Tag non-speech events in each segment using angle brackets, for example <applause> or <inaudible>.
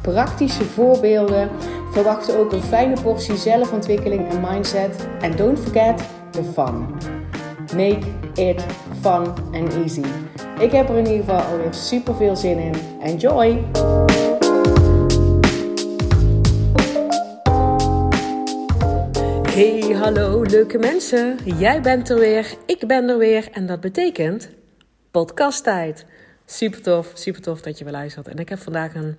praktische voorbeelden. Verwacht ook een fijne portie zelfontwikkeling en mindset. En don't forget the fun. Make it fun and easy. Ik heb er in ieder geval alweer super veel zin in. Enjoy! Hey, hallo leuke mensen. Jij bent er weer, ik ben er weer en dat betekent podcasttijd. Super tof, super tof dat je weer luistert. En ik heb vandaag een,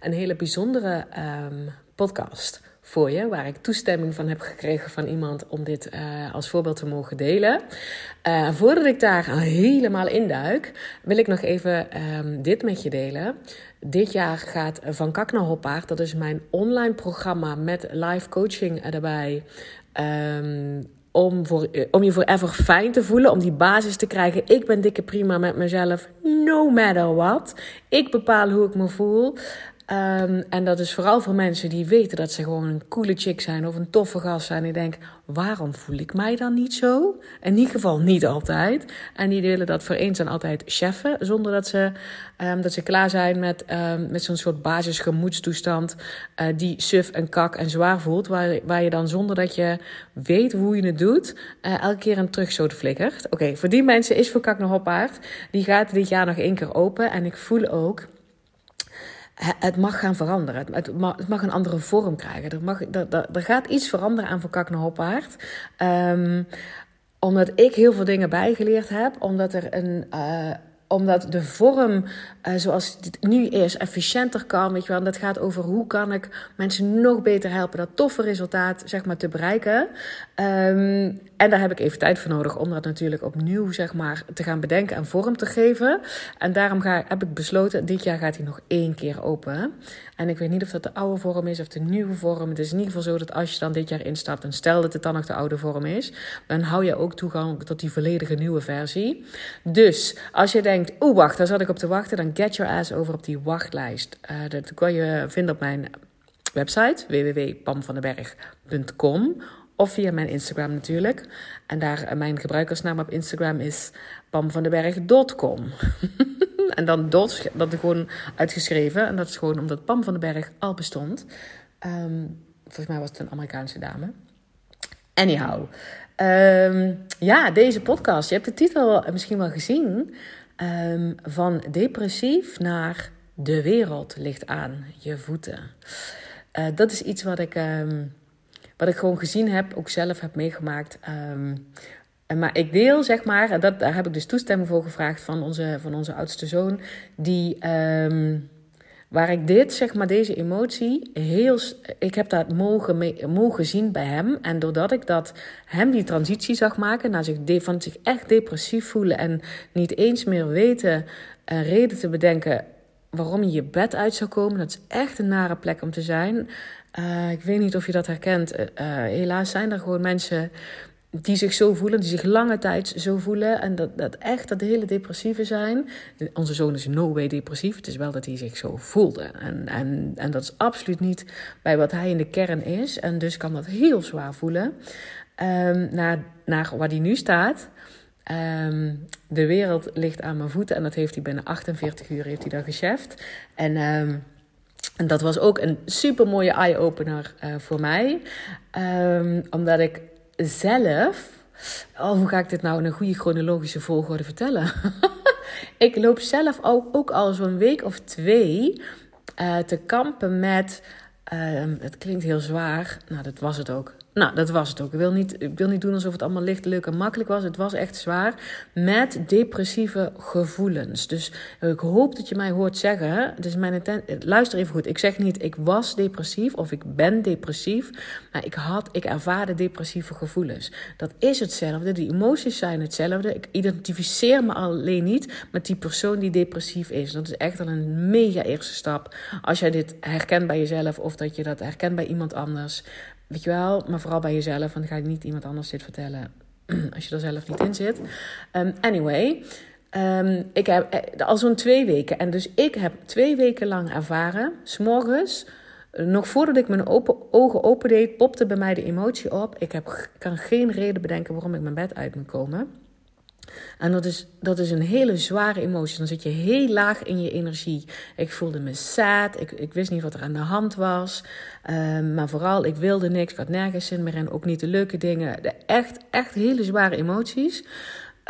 een hele bijzondere um, podcast voor je, waar ik toestemming van heb gekregen van iemand om dit uh, als voorbeeld te mogen delen. Uh, voordat ik daar helemaal induik, wil ik nog even um, dit met je delen. Dit jaar gaat Van Kak naar Hoppaard, dat is mijn online programma met live coaching erbij. Um, om, voor, om je forever fijn te voelen, om die basis te krijgen. Ik ben dikke prima met mezelf, no matter what. Ik bepaal hoe ik me voel. Um, en dat is vooral voor mensen die weten dat ze gewoon een coole chick zijn of een toffe gast zijn. En die denken, waarom voel ik mij dan niet zo? In ieder geval niet altijd. En die willen dat voor eens en altijd cheffen, zonder dat ze, um, dat ze klaar zijn met, um, met zo'n soort basisgemoedstoestand uh, die suf en kak en zwaar voelt. Waar, waar je dan zonder dat je weet hoe je het doet, uh, elke keer een terugstoot flikkert. Oké, voor die mensen is voor kak nog hoppaard. Die gaat dit jaar nog één keer open. En ik voel ook het mag gaan veranderen. Het mag, een andere vorm krijgen. Er, mag, er, er, gaat iets veranderen aan Van Kak naar Hoppaard. Um, omdat ik heel veel dingen bijgeleerd heb. Omdat er een... Uh, omdat de vorm uh, zoals het nu is efficiënter kan. Weet je wel. Dat gaat over hoe kan ik mensen nog beter helpen dat toffe resultaat zeg maar, te bereiken. Um, en daar heb ik even tijd voor nodig om dat natuurlijk opnieuw zeg maar, te gaan bedenken en vorm te geven. En daarom ga, heb ik besloten, dit jaar gaat hij nog één keer open. En ik weet niet of dat de oude vorm is of de nieuwe vorm. Het is in ieder geval zo dat als je dan dit jaar instapt en stel dat het dan nog de oude vorm is, dan hou je ook toegang tot die volledige nieuwe versie. Dus als je denkt, oeh wacht, daar zat ik op te wachten, dan get your ass over op die wachtlijst. Uh, dat kan je vinden op mijn website www.pamvandenberg.com of via mijn Instagram natuurlijk. En daar, eh, mijn gebruikersnaam op Instagram is pamvandenberg.com. <laughs> en dan dot, dat is gewoon uitgeschreven. En dat is gewoon omdat Pam van den Berg al bestond. Um, volgens mij was het een Amerikaanse dame. Anyhow. Um, ja, deze podcast. Je hebt de titel misschien wel gezien. Um, van depressief naar de wereld ligt aan je voeten. Uh, dat is iets wat ik wat ik gewoon gezien heb, ook zelf heb meegemaakt. Um, maar ik deel, zeg maar, dat, daar heb ik dus toestemming voor gevraagd van onze, van onze oudste zoon, die, um, waar ik dit, zeg maar, deze emotie, heel, ik heb dat mogen, mogen zien bij hem. En doordat ik dat, hem die transitie zag maken naar zich, van zich echt depressief voelen en niet eens meer weten, uh, reden te bedenken waarom je je bed uit zou komen. Dat is echt een nare plek om te zijn. Uh, ik weet niet of je dat herkent. Uh, helaas zijn er gewoon mensen die zich zo voelen, die zich lange tijd zo voelen. En dat, dat echt dat de hele depressieve zijn. Onze zoon is no way depressief. Het is wel dat hij zich zo voelde. En, en, en dat is absoluut niet bij wat hij in de kern is. En dus kan dat heel zwaar voelen. Um, naar, naar waar hij nu staat. Um, de wereld ligt aan mijn voeten. En dat heeft hij binnen 48 uur heeft hij dat gecheft. En... Um, en dat was ook een super mooie eye-opener uh, voor mij. Um, omdat ik zelf. Oh, hoe ga ik dit nou in een goede chronologische volgorde vertellen? <laughs> ik loop zelf ook, ook al zo'n week of twee uh, te kampen met. Uh, het klinkt heel zwaar. Nou, dat was het ook. Nou, dat was het ook. Ik wil, niet, ik wil niet doen alsof het allemaal licht, leuk en makkelijk was. Het was echt zwaar. Met depressieve gevoelens. Dus ik hoop dat je mij hoort zeggen. Dus mijn luister even goed. Ik zeg niet ik was depressief of ik ben depressief. Maar ik had, ik ervaarde depressieve gevoelens. Dat is hetzelfde. Die emoties zijn hetzelfde. Ik identificeer me alleen niet met die persoon die depressief is. Dat is echt al een mega eerste stap. Als jij dit herkent bij jezelf of dat je dat herkent bij iemand anders weet je wel, maar vooral bij jezelf. Want ga je niet iemand anders dit vertellen <clears throat> als je er zelf niet in zit. Um, anyway, um, ik heb eh, al zo'n twee weken. En dus ik heb twee weken lang ervaren, s'morgens, nog voordat ik mijn open, ogen opendeed, popte bij mij de emotie op. Ik heb, kan geen reden bedenken waarom ik mijn bed uit moet komen. En dat is, dat is een hele zware emotie. Dan zit je heel laag in je energie. Ik voelde me sad. Ik, ik wist niet wat er aan de hand was. Um, maar vooral, ik wilde niks. Ik had nergens zin meer in. Ook niet de leuke dingen. De echt, echt hele zware emoties.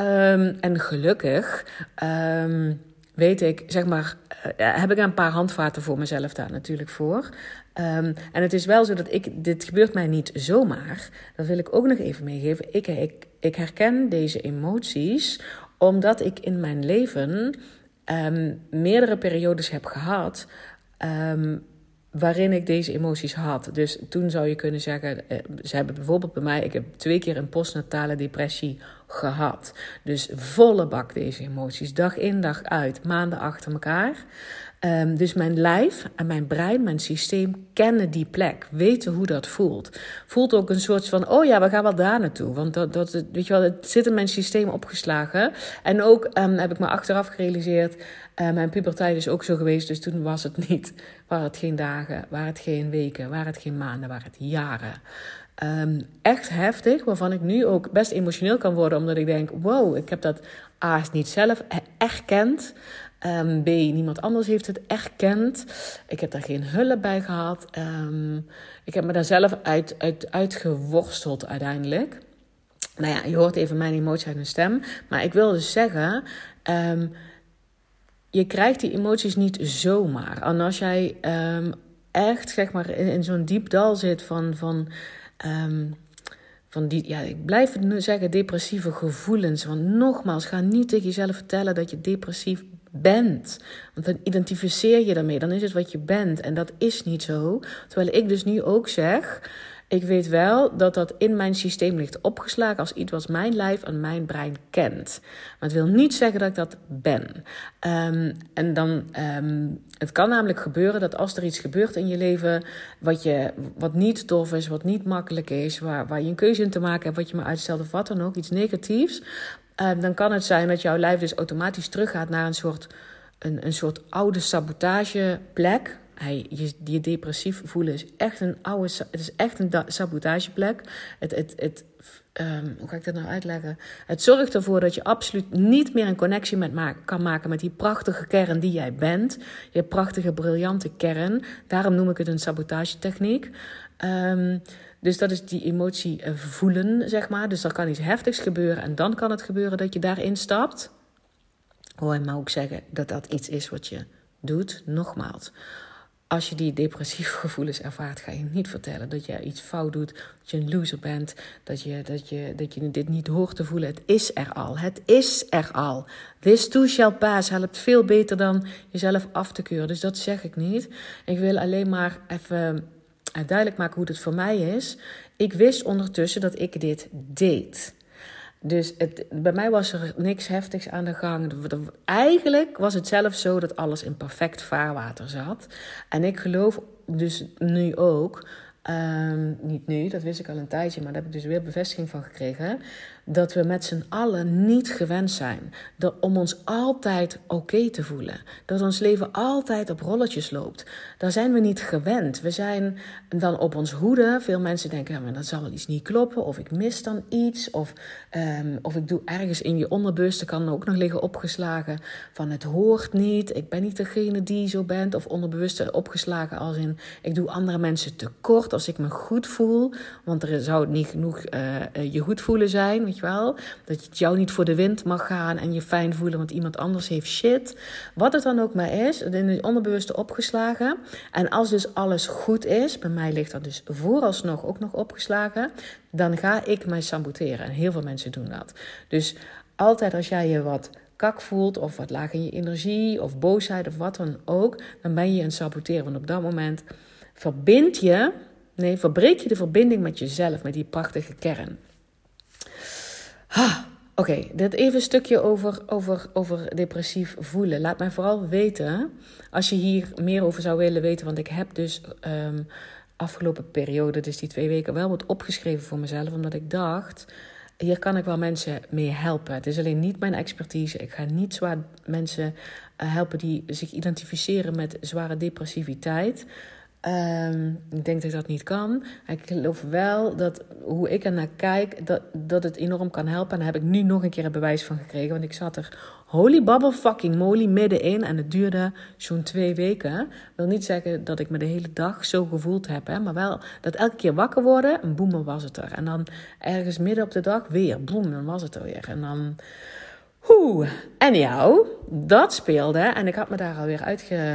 Um, en gelukkig um, weet ik, zeg maar, uh, heb ik een paar handvaten voor mezelf daar natuurlijk voor. En het is wel zo dat ik, dit gebeurt mij niet zomaar. Dat wil ik ook nog even meegeven. Ik, ik, ik herken deze emoties omdat ik in mijn leven um, meerdere periodes heb gehad. Um, waarin ik deze emoties had. Dus toen zou je kunnen zeggen, eh, ze hebben bijvoorbeeld bij mij, ik heb twee keer een postnatale depressie gehad. Dus volle bak deze emoties, dag in dag uit, maanden achter elkaar. Um, dus mijn lijf en mijn brein, mijn systeem kennen die plek, weten hoe dat voelt. Voelt ook een soort van, oh ja, we gaan wel daar naartoe. Want dat, dat, weet je wel, het zit in mijn systeem opgeslagen. En ook um, heb ik me achteraf gerealiseerd, uh, mijn puberteit is ook zo geweest. Dus toen was het niet, waren het geen dagen, waren het geen weken, waren het geen maanden, waren het jaren. Um, echt heftig, waarvan ik nu ook best emotioneel kan worden, omdat ik denk: wow, ik heb dat A niet zelf erkend. Um, B, niemand anders heeft het erkend. Ik heb daar geen hulp bij gehad. Um, ik heb me daar zelf uit, uit, uitgeworsteld uiteindelijk. Nou ja, je hoort even mijn emotie uit mijn stem. Maar ik wil dus zeggen, um, je krijgt die emoties niet zomaar. En als jij echt, zeg maar, in, in zo'n diep dal zit van... van van die, ja, ik blijf het nu zeggen, depressieve gevoelens. Want nogmaals, ga niet tegen jezelf vertellen dat je depressief bent. Want dan identificeer je daarmee, dan is het wat je bent. En dat is niet zo. Terwijl ik dus nu ook zeg. Ik weet wel dat dat in mijn systeem ligt opgeslagen als iets wat mijn lijf en mijn brein kent. Maar het wil niet zeggen dat ik dat ben. Um, en dan, um, het kan namelijk gebeuren dat als er iets gebeurt in je leven wat, je, wat niet tof is, wat niet makkelijk is, waar, waar je een keuze in te maken hebt, wat je me uitstelt of wat dan ook, iets negatiefs, uh, dan kan het zijn dat jouw lijf dus automatisch teruggaat naar een soort, een, een soort oude sabotageplek. Hey, je, je depressief voelen is echt een oude, het is echt een sabotageplek. Het, het, het, um, hoe ga ik dat nou uitleggen? Het zorgt ervoor dat je absoluut niet meer een connectie met ma kan maken met die prachtige kern die jij bent. Je prachtige, briljante kern. Daarom noem ik het een sabotagetechniek. Um, dus dat is die emotie eh, voelen, zeg maar. Dus er kan iets heftigs gebeuren en dan kan het gebeuren dat je daarin stapt. Hoor je maar ook zeggen dat dat iets is wat je doet. Nogmaals, als je die depressieve <laughs> gevoelens ervaart, ga je niet vertellen dat je iets fout doet, dat je een loser bent, dat je, dat je, dat je dit niet hoort te voelen. Het is er al. Het is er al. This too shall pass helpt veel beter dan jezelf af te keuren. Dus dat zeg ik niet. Ik wil alleen maar even duidelijk maken hoe het voor mij is. Ik wist ondertussen dat ik dit deed. Dus het, bij mij was er niks heftigs aan de gang. Eigenlijk was het zelfs zo dat alles in perfect vaarwater zat. En ik geloof dus nu ook, um, niet nu, dat wist ik al een tijdje, maar daar heb ik dus weer bevestiging van gekregen dat we met z'n allen niet gewend zijn dat, om ons altijd oké te voelen. Dat ons leven altijd op rolletjes loopt. Daar zijn we niet gewend. We zijn dan op ons hoede. Veel mensen denken, ja, dat zal wel iets niet kloppen. Of ik mis dan iets. Of, um, of ik doe ergens in je onderbewuste kan ook nog liggen opgeslagen van het hoort niet. Ik ben niet degene die zo bent. Of onderbewust opgeslagen als in ik doe andere mensen tekort als ik me goed voel. Want er zou niet genoeg uh, je goed voelen zijn wel? Dat het jou niet voor de wind mag gaan en je fijn voelen, want iemand anders heeft shit. Wat het dan ook maar is, in het onderbewuste opgeslagen. En als dus alles goed is, bij mij ligt dat dus vooralsnog ook nog opgeslagen, dan ga ik mij saboteren. En heel veel mensen doen dat. Dus altijd als jij je wat kak voelt of wat laag in je energie of boosheid of wat dan ook, dan ben je een saboteren. Want op dat moment verbind je, nee, verbreek je de verbinding met jezelf, met die prachtige kern. Oké, dit even een stukje over, over, over depressief voelen. Laat mij vooral weten, als je hier meer over zou willen weten, want ik heb dus um, afgelopen periode, dus die twee weken, wel wat opgeschreven voor mezelf. Omdat ik dacht, hier kan ik wel mensen mee helpen. Het is alleen niet mijn expertise. Ik ga niet zwaar mensen eh, helpen die zich identificeren met zware depressiviteit. Ehm, ik denk dat ik dat niet kan. Ik geloof wel dat hoe ik er naar kijk, dat, dat het enorm kan helpen. En daar heb ik nu nog een keer een bewijs van gekregen. Want ik zat er holy bubble fucking moly middenin. En het duurde zo'n twee weken. Wil niet zeggen dat ik me de hele dag zo gevoeld heb. Hè, maar wel dat elke keer wakker worden en boem, was het er. En dan ergens midden op de dag weer, boem, dan was het er weer. En dan Oeh, en jou, dat speelde. En ik had me daar alweer uitge,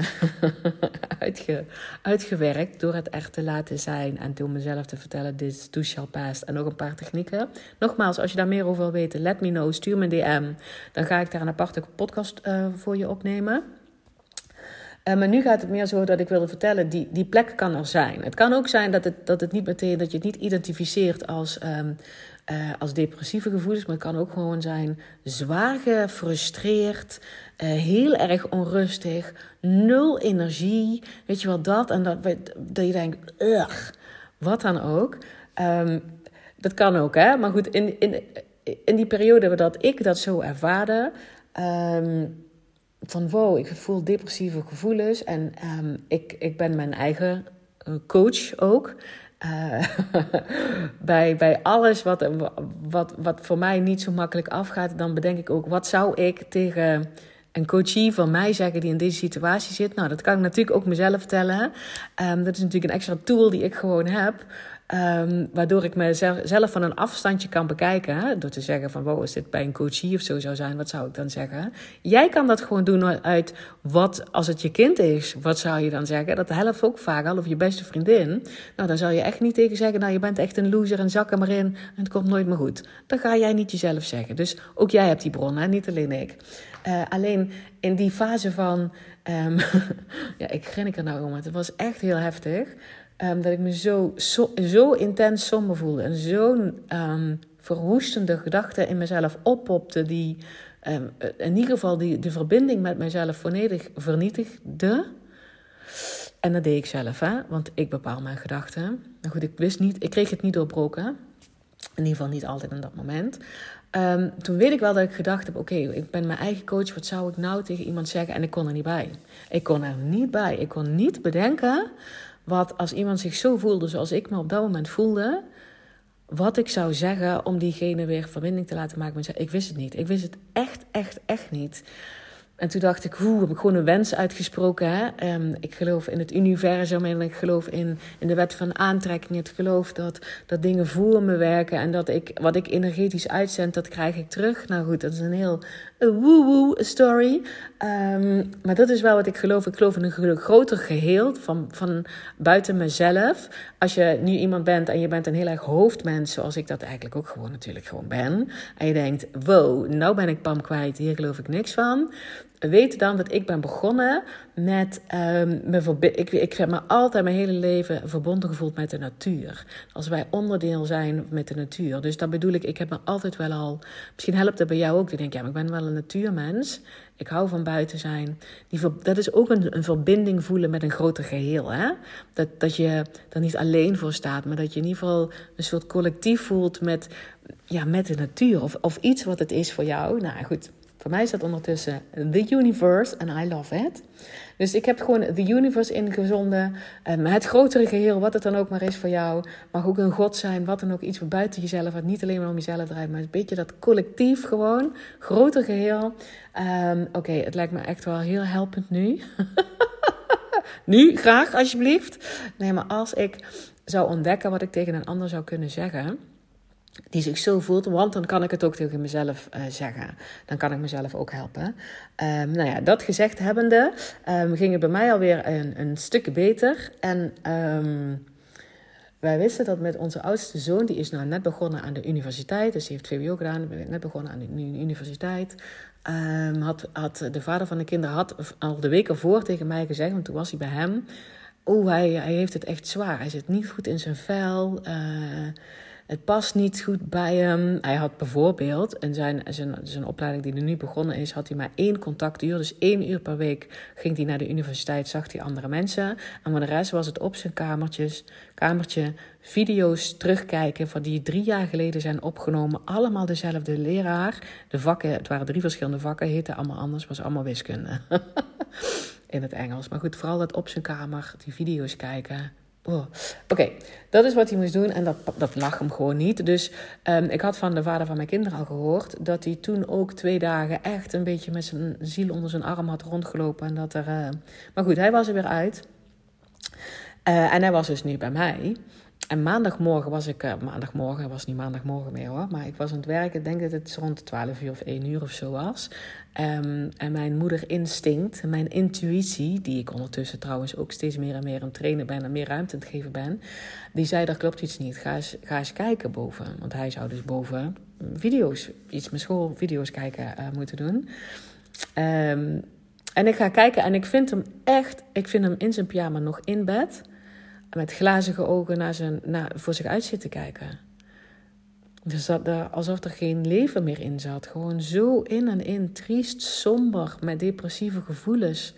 <laughs> uitge, uitgewerkt door het echt te laten zijn. En toen mezelf te vertellen, dit is shall pass. En nog een paar technieken. Nogmaals, als je daar meer over wil weten, let me know. Stuur me een DM. Dan ga ik daar een aparte podcast uh, voor je opnemen. Uh, maar nu gaat het meer zo dat ik wilde vertellen, die, die plek kan er zijn. Het kan ook zijn dat het, dat het niet meteen, dat je het niet identificeert als um, uh, als depressieve gevoelens, maar het kan ook gewoon zijn zwaar gefrustreerd, uh, heel erg onrustig, nul energie, weet je wel dat en dat, dat je denkt, ugh, wat dan ook. Um, dat kan ook, hè? Maar goed, in, in, in die periode dat ik dat zo ervaarde, um, van wow, ik voel depressieve gevoelens en um, ik, ik ben mijn eigen eh, coach ook. Uh, <laughs> bij, bij alles wat, wat, wat voor mij niet zo makkelijk afgaat, dan bedenk ik ook, wat zou ik tegen een coachie van mij zeggen die in deze situatie zit? Nou, dat kan ik natuurlijk ook mezelf vertellen. Um, dat is natuurlijk een extra tool die ik gewoon heb. Um, waardoor ik mezelf van een afstandje kan bekijken. Door te zeggen van, wow, als dit bij een coachie of zo zou zijn, wat zou ik dan zeggen? Jij kan dat gewoon doen uit wat, als het je kind is, wat zou je dan zeggen? Dat helpt ook vaak al, of je beste vriendin. Nou, dan zou je echt niet tegen zeggen, nou, je bent echt een loser en zak er maar in en het komt nooit meer goed. Dat ga jij niet jezelf zeggen. Dus ook jij hebt die bron, hè? niet alleen ik. Uh, alleen in die fase van, um, <laughs> ja, ik grin ik er nou om, het was echt heel heftig. Um, dat ik me zo, zo, zo intens somber voelde. En zo'n um, verwoestende gedachte in mezelf oppopte. Die um, in ieder geval die, de verbinding met mezelf volledig vernietigde. En dat deed ik zelf, hè? want ik bepaal mijn gedachten. Nou goed, ik wist niet, ik kreeg het niet doorbroken. In ieder geval niet altijd in dat moment. Toen weet ik wel dat ik gedacht heb: oké, ik ben mijn eigen coach. Wat zou ik nou tegen iemand zeggen? En ik kon er niet bij. Ik kon er niet bij. Ik kon niet bedenken wat als iemand zich zo voelde zoals ik me op dat moment voelde, wat ik zou zeggen om diegene weer verbinding te laten maken met Ik wist het niet. Ik wist het echt, echt, echt niet. En toen dacht ik, hoe heb ik gewoon een wens uitgesproken. Hè? Um, ik geloof in het universum en ik geloof in, in de wet van aantrekking. Ik geloof dat, dat dingen voor me werken en dat ik wat ik energetisch uitzend, dat krijg ik terug. Nou goed, dat is een heel woe-woe story. Um, maar dat is wel wat ik geloof. Ik geloof in een groter geheel van, van buiten mezelf. Als je nu iemand bent en je bent een heel erg hoofdmens, zoals ik dat eigenlijk ook gewoon natuurlijk gewoon ben. En je denkt, wow, nou ben ik Pam kwijt, hier geloof ik niks van weet dan dat ik ben begonnen met um, ik, ik heb me altijd mijn hele leven verbonden gevoeld met de natuur. Als wij onderdeel zijn met de natuur. Dus dat bedoel ik, ik heb me altijd wel al. Misschien helpt dat bij jou ook. Ik denk, ja, maar ik ben wel een natuurmens. Ik hou van buiten zijn. Die, dat is ook een, een verbinding voelen met een groter geheel. Hè? Dat, dat je er niet alleen voor staat, maar dat je in ieder geval een soort collectief voelt met, ja, met de natuur. Of, of iets wat het is voor jou. Nou goed, voor mij dat ondertussen The Universe en I love it. Dus ik heb gewoon The Universe ingezonden. Het grotere geheel, wat het dan ook maar is voor jou. Mag ook een God zijn, wat dan ook. Iets wat buiten jezelf, wat niet alleen maar om jezelf draait. Maar een beetje dat collectief gewoon. Groter geheel. Um, Oké, het lijkt me echt wel heel helpend nu. <laughs> nu, graag alsjeblieft. Nee, maar als ik zou ontdekken wat ik tegen een ander zou kunnen zeggen die zich zo voelt, want dan kan ik het ook tegen mezelf uh, zeggen. Dan kan ik mezelf ook helpen. Um, nou ja, dat gezegd hebbende, um, ging het bij mij alweer een, een stuk beter. En um, wij wisten dat met onze oudste zoon, die is nou net begonnen aan de universiteit, dus die heeft VWO gedaan, net begonnen aan de universiteit. had, had de vader van de kinderen had al de week ervoor tegen mij gezegd, want toen was hij bij hem. Oh, hij, hij heeft het echt zwaar. Hij zit niet goed in zijn vel. Uh, Het past niet goed bij hem. Hij had bijvoorbeeld in zijn, zijn, opleiding die er nu begonnen is, had hij maar één contactuur. Dus één uur per week ging hij naar de universiteit, zag hij andere mensen. En voor de rest was het op zijn kamertjes, kamertje video's terugkijken van die drie jaar geleden zijn opgenomen. Allemaal dezelfde leraar. De vakken, het waren drie verschillende vakken, heten allemaal anders, was allemaal wiskunde. <laughs> in het Engels. Maar goed, vooral dat op zijn kamer, die video's kijken. Oh. Oké, dat is wat hij moest doen en dat, dat lag hem gewoon niet. Dus um, ik had van de vader van mijn kinderen al gehoord dat hij toen ook twee dagen echt een beetje met zijn ziel onder zijn arm had rondgelopen. En dat er, uh... Maar goed, hij was er weer uit. Uh, en hij was dus nu bij mij. En maandagmorgen was ik, uh, maandagmorgen was niet maandagmorgen meer hoor, maar ik was aan het werken. Ik denk dat het rond 12 uur of 1 uur of zo was. Um, en mijn moederinstinct, mijn intuïtie, die ik ondertussen trouwens ook steeds meer en meer aan het trainen ben en meer ruimte aan het geven ben, die zei: Er klopt iets niet. Ga eens, ga eens kijken boven. Want hij zou dus boven video's, iets met school, video's kijken uh, moeten doen. Um, en ik ga kijken en ik vind hem echt, ik vind hem in zijn pyjama nog in bed met glazige ogen naar zijn, naar, voor zich uit zit te kijken. Dus dat er, alsof er geen leven meer in zat. Gewoon zo in en in, triest, somber, met depressieve gevoelens.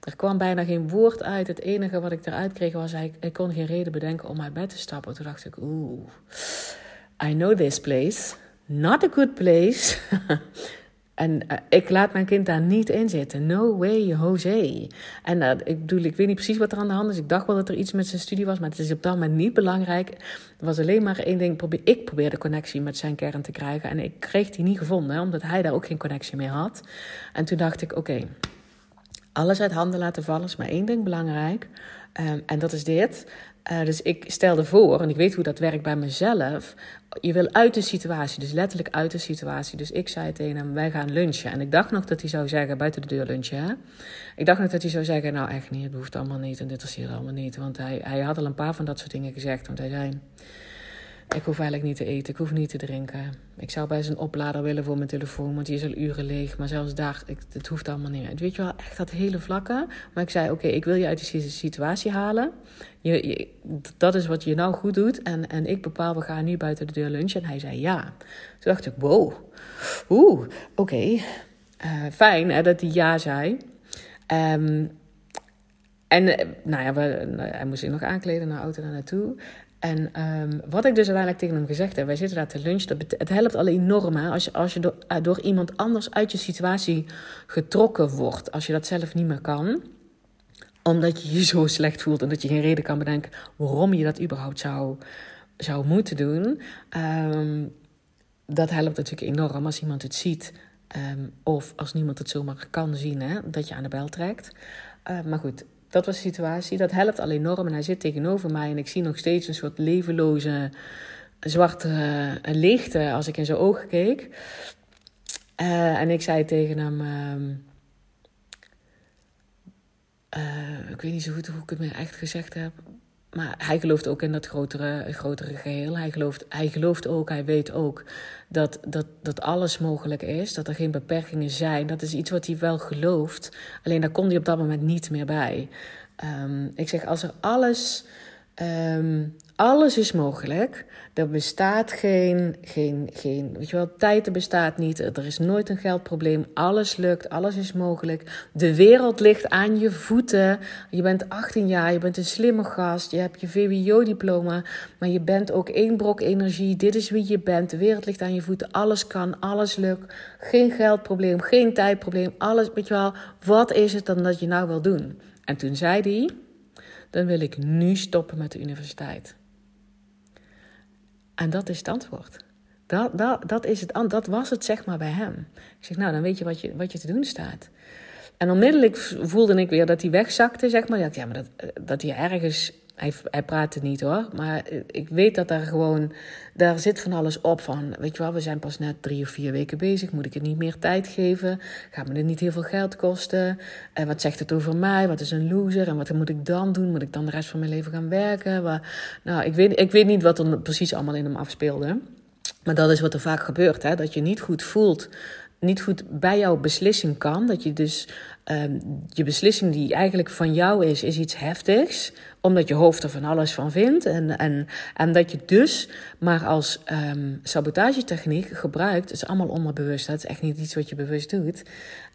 Er kwam bijna geen woord uit. Het enige wat ik eruit kreeg was, ik, ik kon geen reden bedenken om uit bed te stappen. Toen dacht ik, oeh, I know this place. Not a good place. <laughs> En uh, ik laat mijn kind daar niet in zitten. No way, Jose. En uh, ik bedoel, ik weet niet precies wat er aan de hand is. Ik dacht wel dat er iets met zijn studie was, maar het is op dat moment niet belangrijk. Er was alleen maar één ding. Probeer, ik probeerde connectie met zijn kern te krijgen. En ik kreeg die niet gevonden, omdat hij daar ook geen connectie mee had. En toen dacht ik, oké, alles uit handen laten vallen is maar één ding belangrijk. Um, en dat is dit. Uh, dus ik stelde voor, en ik weet hoe dat werkt bij mezelf. Je wil uit de situatie, dus letterlijk uit de situatie. Dus ik zei tegen hem: Wij gaan lunchen. En ik dacht nog dat hij zou zeggen: Buiten de deur lunchen. Hè? Ik dacht nog dat hij zou zeggen: Nou, echt niet, het hoeft allemaal niet. En dit is hier allemaal niet. Want hij, hij had al een paar van dat soort dingen gezegd. Want hij zei: ik hoef eigenlijk niet te eten, ik hoef niet te drinken. Ik zou bij zijn oplader willen voor mijn telefoon, want die is al uren leeg. Maar zelfs daar, ik, het hoeft allemaal niet meer. Weet je wel, echt dat hele vlakke. Maar ik zei, oké, ik wil je uit die situatie halen. Je, dat is wat je nou goed doet. En, en ik bepaal, we gaan nu buiten de deur lunchen. En hij zei ja. Toen dacht ik, wow, oeh, oké. Uh, fijn dat hij ja zei. Um, en uh, nou ja, we, nou, hij moest zich nog aankleden naar de auto naar naartoe. En um, wat ik dus uiteindelijk tegen hem gezegd heb, wij zitten daar te lunchen, het helpt al enorm als je, als je door, uh, door iemand anders uit je situatie getrokken wordt, als je dat zelf niet meer kan, omdat je je zo slecht voelt en dat je geen reden kan bedenken waarom je dat überhaupt zou, zou moeten doen. Um, dat helpt natuurlijk enorm als iemand het ziet. Um, of als niemand het zomaar kan zien, hè, dat je aan de bel trekt. Uh, maar goed, dat was de situatie. Dat helpt al enorm. En hij zit tegenover mij en ik zie nog steeds een soort levenloze zwarte uh, lichte als ik in zijn ogen keek. Uh, en ik zei tegen hem. Uh, ik weet niet zo goed hoe ik het me echt gezegd heb. Maar hij gelooft ook in dat grotere, grotere geheel. Hij gelooft, hij gelooft ook, hij weet ook dat, dat, dat alles mogelijk is. Dat er geen beperkingen zijn. Dat is iets wat hij wel gelooft. Alleen daar kon hij op dat moment niet meer bij. Um, ik zeg, als er alles Um, alles is mogelijk. Er bestaat geen, geen, geen, weet je wel, tijd er bestaat niet. Er is nooit een geldprobleem. Alles lukt, alles is mogelijk. De wereld ligt aan je voeten. Je bent 18 jaar, je bent een slimme gast. Je hebt je VWO-diploma, maar je bent ook één brok energie. Dit is wie je bent. De wereld ligt aan je voeten. Alles kan, alles lukt. Geen geldprobleem, geen tijdprobleem. Alles, weet je wel, wat is het dan dat je nou wil doen? En toen zei hij dan wil ik nu stoppen met de universiteit. En dat is het antwoord. Dat, dat, dat, is het, dat was het zeg maar bij hem. Ik zeg, nou, dan weet je wat je, wat je te doen staat. En onmiddellijk voelde ik weer dat hij wegzakte, zeg maar. Ja, maar dat, dat hij ergens hij, hij praatte niet hoor. Maar ik weet dat daar gewoon. Daar zit van alles op. Van, weet je wel, we zijn pas net drie of vier weken bezig. Moet ik het niet meer tijd geven? Gaat me dit niet heel veel geld kosten? En wat zegt het over mij? Wat is een loser? En wat moet ik dan doen? Moet ik dan de rest van mijn leven gaan werken? Nou, ik weet, ik weet niet wat er precies allemaal in hem afspeelde. Maar dat is wat er vaak gebeurt. Hè? Dat je niet goed voelt niet goed bij jouw beslissing kan. Dat je dus ehm, je beslissing die eigenlijk van jou is, is iets heftigs, omdat je hoofd er van alles van vindt. En, en, en dat je dus maar als um, sabotagetechniek gebruikt, is allemaal onderbewust, dat is echt niet iets wat je bewust doet,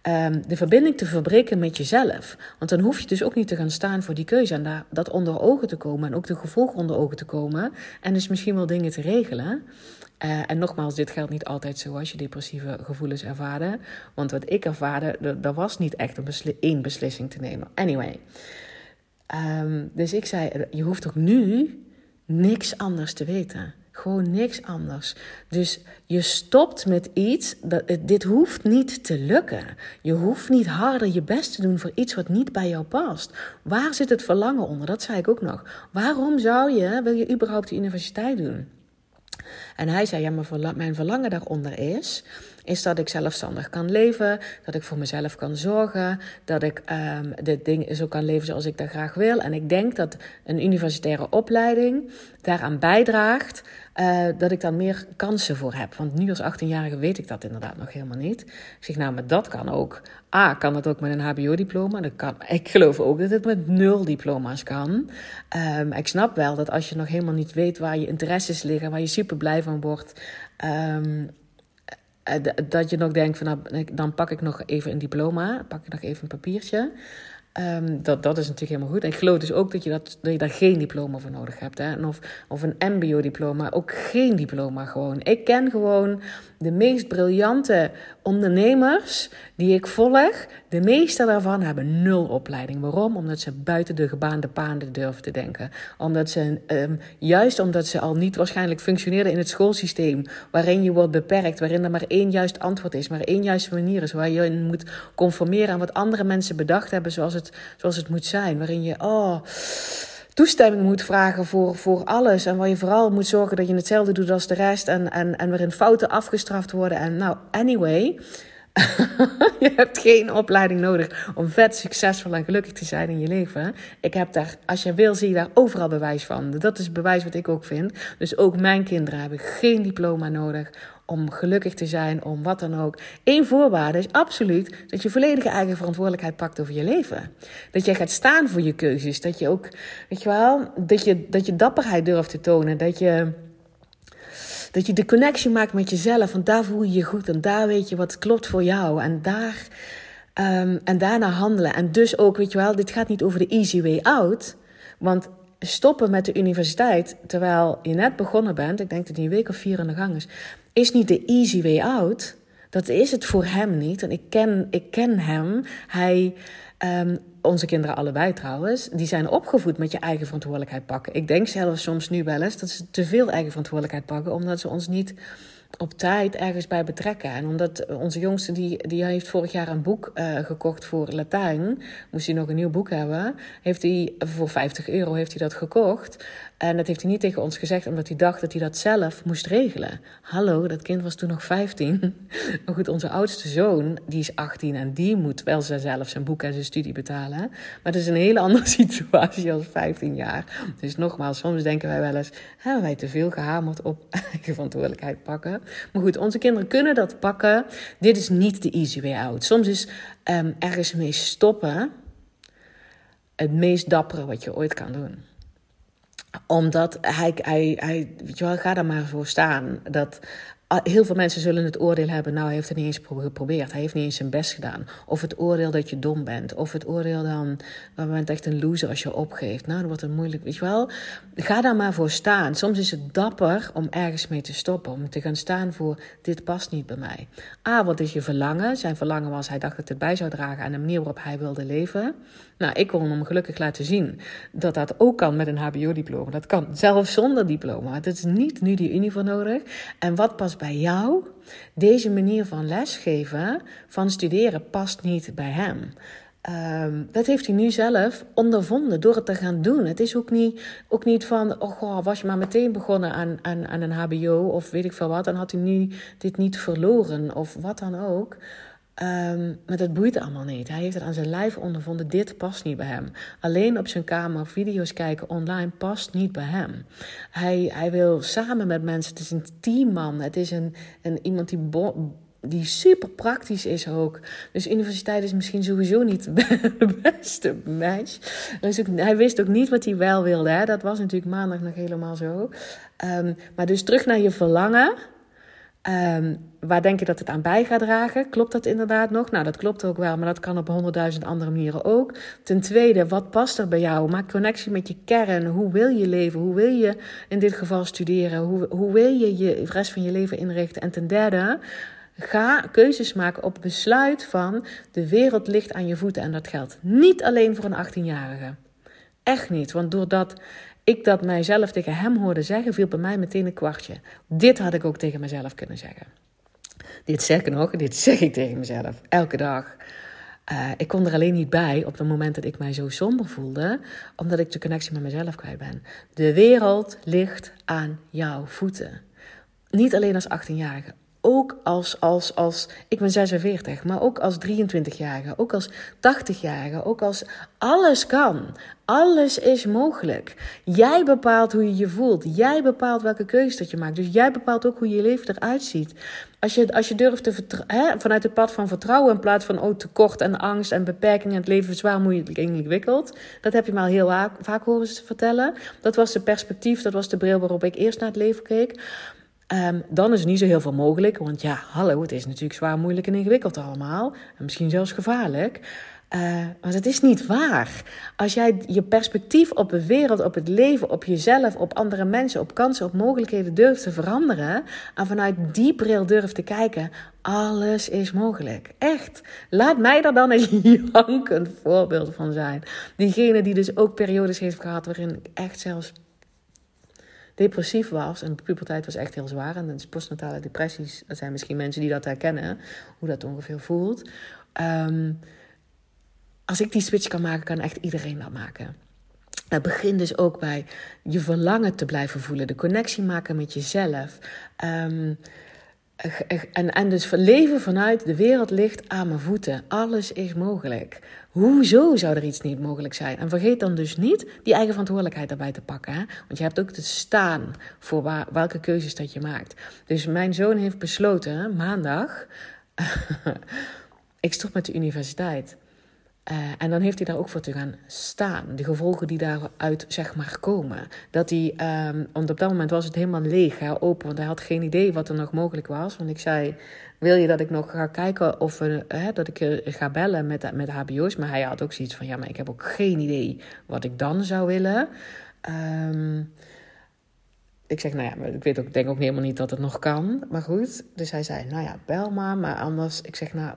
um, de verbinding te verbreken met jezelf. Want dan hoef je dus ook niet te gaan staan voor die keuze en daar, dat onder ogen te komen en ook de gevolgen onder ogen te komen en dus misschien wel dingen te regelen. Uh, en nogmaals, dit geldt niet altijd zo als je depressieve gevoelens ervaarde. Want wat ik ervaarde, dat was niet echt een één beslissing te nemen. Anyway. Um, dus ik zei, je hoeft ook nu niks anders te weten. Gewoon niks anders. Dus je stopt met iets, dat, dit hoeft niet te lukken. Je hoeft niet harder je best te doen voor iets wat niet bij jou past. Waar zit het verlangen onder? Dat zei ik ook nog. Waarom zou je, wil je überhaupt de universiteit doen? En hij zei, ja, mijn verlangen daaronder is, is dat ik zelfstandig kan leven, dat ik voor mezelf kan zorgen, dat ik um, dit ding zo kan leven zoals ik dat graag wil. En ik denk dat een universitaire opleiding daaraan bijdraagt uh, dat ik dan meer kansen voor heb. Want nu als 18-jarige weet ik dat inderdaad nog helemaal niet. Ik zeg, nou, maar dat kan ook. A, kan het ook met een HBO-diploma. Ik geloof ook dat het met nul diploma's kan. Um, ik snap wel dat als je nog helemaal niet weet waar je interesses liggen, waar je super blij van wordt. Um, dat je nog denkt van nou, dan pak ik nog even een diploma, pak ik nog even een papiertje. Um, dat, dat is natuurlijk helemaal goed. En ik geloof dus ook dat je, dat, dat je daar geen diploma voor nodig hebt. Hè? Of, of een MBO-diploma, ook geen diploma gewoon. Ik ken gewoon de meest briljante ondernemers die ik volg. De meeste daarvan hebben nul opleiding. Waarom? Omdat ze buiten de gebaande paden durven te denken. Omdat ze, um, juist omdat ze al niet waarschijnlijk functioneren in het schoolsysteem. Waarin je wordt beperkt, waarin er maar één juist antwoord is, maar één juiste manier is. Waar je in moet conformeren aan wat andere mensen bedacht hebben zoals het, zoals het moet zijn. Waarin je, oh toestemming moet vragen voor, voor alles. En waar je vooral moet zorgen dat je hetzelfde doet als de rest. En, en, en waarin fouten afgestraft worden. En nou, anyway. <laughs> je hebt geen opleiding nodig om vet succesvol en gelukkig te zijn in je leven. Ik heb daar, als je wil, zie je daar overal bewijs van. Dat is bewijs wat ik ook vind. Dus ook mijn kinderen hebben geen diploma nodig om gelukkig te zijn, om wat dan ook. Eén voorwaarde is absoluut dat je volledige eigen verantwoordelijkheid pakt over je leven. Dat je gaat staan voor je keuzes. Dat je ook, weet je wel, dat je, dat je dapperheid durft te tonen. Dat je, dat je de connectie maakt met jezelf. Want daar voel je je goed en daar weet je wat klopt voor jou. En daar. Um, en daarna handelen. En dus ook, weet je wel, dit gaat niet over de easy way out. Want stoppen met de universiteit terwijl je net begonnen bent, ik denk dat die een week of vier aan de gang is, is niet de easy way out. Dat is het voor hem niet. En ik ken, ik ken hem. Hij, um, onze kinderen allebei trouwens, die zijn opgevoed met je eigen verantwoordelijkheid pakken. Ik denk zelfs soms nu wel eens dat ze te veel eigen verantwoordelijkheid pakken, omdat ze ons niet op tijd ergens bij betrekken. En omdat onze jongste, die, die heeft vorig jaar een boek uh, gekocht voor Latijn. Moest hij nog een nieuw boek hebben. Heeft hij voor 50 euro heeft hij dat gekocht. En dat heeft hij niet tegen ons gezegd, omdat hij dacht dat hij dat zelf moest regelen. Hallo, dat kind was toen nog 15. <laughs> maar goed, onze oudste zoon, die is 18 en die moet wel zelf zijn boek en zijn studie betalen. Maar dat is een hele <laughs> andere situatie als 15 jaar. Dus nogmaals, soms denken wij wel eens, hebben wij te veel gehamerd op <laughs> eigen verantwoordelijkheid pakken. Maar goed, onze kinderen kunnen dat pakken. Dit is niet de easy way out. Soms is um, ergens mee stoppen het meest dappere wat je ooit kan doen omdat hij, hij, hij weet je wel, ga daar maar voor staan. Dat heel veel mensen zullen het oordeel hebben, nou, hij heeft het niet eens geprobeerd. Hij heeft niet eens zijn best gedaan. Of het oordeel dat je dom bent. Of het oordeel dan, je bent echt een loser als je opgeeft. Nou, dat wordt het moeilijk, weet je wel. Ga daar maar voor staan. Soms is het dapper om ergens mee te stoppen. Om te gaan staan voor, dit past niet bij mij. A, wat is je verlangen? Zijn verlangen was, hij dacht dat het bij zou dragen aan de manier waarop hij wilde leven. Nou, ik kon hem gelukkig laten zien dat dat ook kan met een HBO-diploma. Dat kan zelfs zonder diploma. Het is niet nu die unie voor nodig. En wat past bij jou? Deze manier van lesgeven, van studeren, past niet bij hem. Um, dat heeft hij nu zelf ondervonden door het te gaan doen. Het is ook niet, ook niet van, oh goh, was je maar meteen begonnen aan, aan, aan een HBO of weet ik veel wat, dan had hij nu dit niet verloren of wat dan ook. Um, maar dat boeit allemaal niet. Hij heeft het aan zijn lijf ondervonden. Dit past niet bij hem. Alleen op zijn kamer video's kijken online past niet bij hem. Hij, hij wil samen met mensen. Het is een teamman. Het is een, een, iemand die die super praktisch is ook. Dus universiteit is misschien sowieso niet <laughs> de beste. Dus hij wist ook niet wat hij wel wilde. Hè? Dat was natuurlijk maandag nog helemaal zo. Ehm, maar dus terug naar je verlangen. Ehm, waar denk je dat het aan bij gaat dragen? Klopt dat inderdaad nog? Nou, dat klopt ook wel, maar dat kan op honderdduizend andere manieren ook. Ten tweede, wat past er bij jou? Maak connectie met je kern. Hoe wil je leven? Hoe wil je in dit geval studeren? Hoe, hoe wil je je rest van je leven inrichten? En ten derde, ga keuzes maken op besluit van de wereld ligt aan je voeten. En dat geldt niet alleen voor een 18-jarige. Echt niet, want doordat ik dat mijzelf tegen hem hoorde zeggen, viel bij mij meteen een kwartje. Dit had ik ook tegen mezelf kunnen zeggen. Dit zeg ik nog, dit zeg ik tegen mezelf, elke dag. Uh, ik kon er alleen niet bij op het moment dat ik mij zo somber voelde, omdat ik de connectie met mezelf kwijt ben. De wereld ligt aan jouw voeten. Niet alleen als 18-jarige, ook als, als, als, ik ben 46, maar ook als 23-jarige, ook als 80-jarige, ook als alles kan. Alles is mogelijk. Jij bepaalt hoe je je voelt. Jij bepaalt welke keuze dat je maakt. Dus jij bepaalt ook hoe je leven eruit ziet. Als je, als je durft te hè, vanuit het pad van vertrouwen in plaats van oh, tekort en angst en beperkingen en het leven zwaar moeilijk ingewikkeld. Dat heb je me al heel vaak horen vertellen. Dat was de perspectief, dat was de bril waarop ik eerst naar het leven keek. Um, dan is niet zo heel veel mogelijk. Want ja, hallo, het is natuurlijk zwaar moeilijk en ingewikkeld allemaal. En misschien zelfs gevaarlijk. Uh, maar het is niet waar. Als jij je perspectief op de wereld, op het leven, op jezelf, op andere mensen, op kansen, op mogelijkheden durft te veranderen. En vanuit die bril durft te kijken. Alles is mogelijk. Echt. Laat mij daar dan een <laughs> jankend voorbeeld van zijn. Diegene die dus ook periodes heeft gehad waarin ik echt zelfs depressief was. En de puberteit was echt heel zwaar. En dus postnatale depressies, dat zijn misschien mensen die dat herkennen, hoe dat ongeveer voelt. Ehm, als ik die switch kan maken, kan echt iedereen dat maken. Het begint dus ook bij je verlangen te blijven voelen, de connectie maken met jezelf. Um, en, en dus leven vanuit de wereld ligt aan mijn voeten. Alles is mogelijk. Hoezo zou er iets niet mogelijk zijn? En vergeet dan dus niet die eigen verantwoordelijkheid daarbij te pakken. Want je hebt ook te staan voor waar, welke keuzes dat je maakt. Dus mijn zoon heeft besloten, maandag, <laughs> ik stop met de universiteit. Uh, en dan heeft hij daar ook voor te gaan staan. De gevolgen die daaruit zeg maar komen. Dat hij, um, want op dat moment was het helemaal leeg, hè, open. Want hij had geen idee wat er nog mogelijk was. Want ik zei, wil je dat ik nog ga kijken of we, hè, dat ik uh, ga bellen met, met hbo's? Maar hij had ook zoiets van, ja, maar ik heb ook geen idee wat ik dan zou willen. Um, ik zeg, nou ja, ik weet ook, denk ook helemaal niet dat het nog kan. Maar goed, dus hij zei, nou ja, bel maar. Maar anders, ik zeg, nou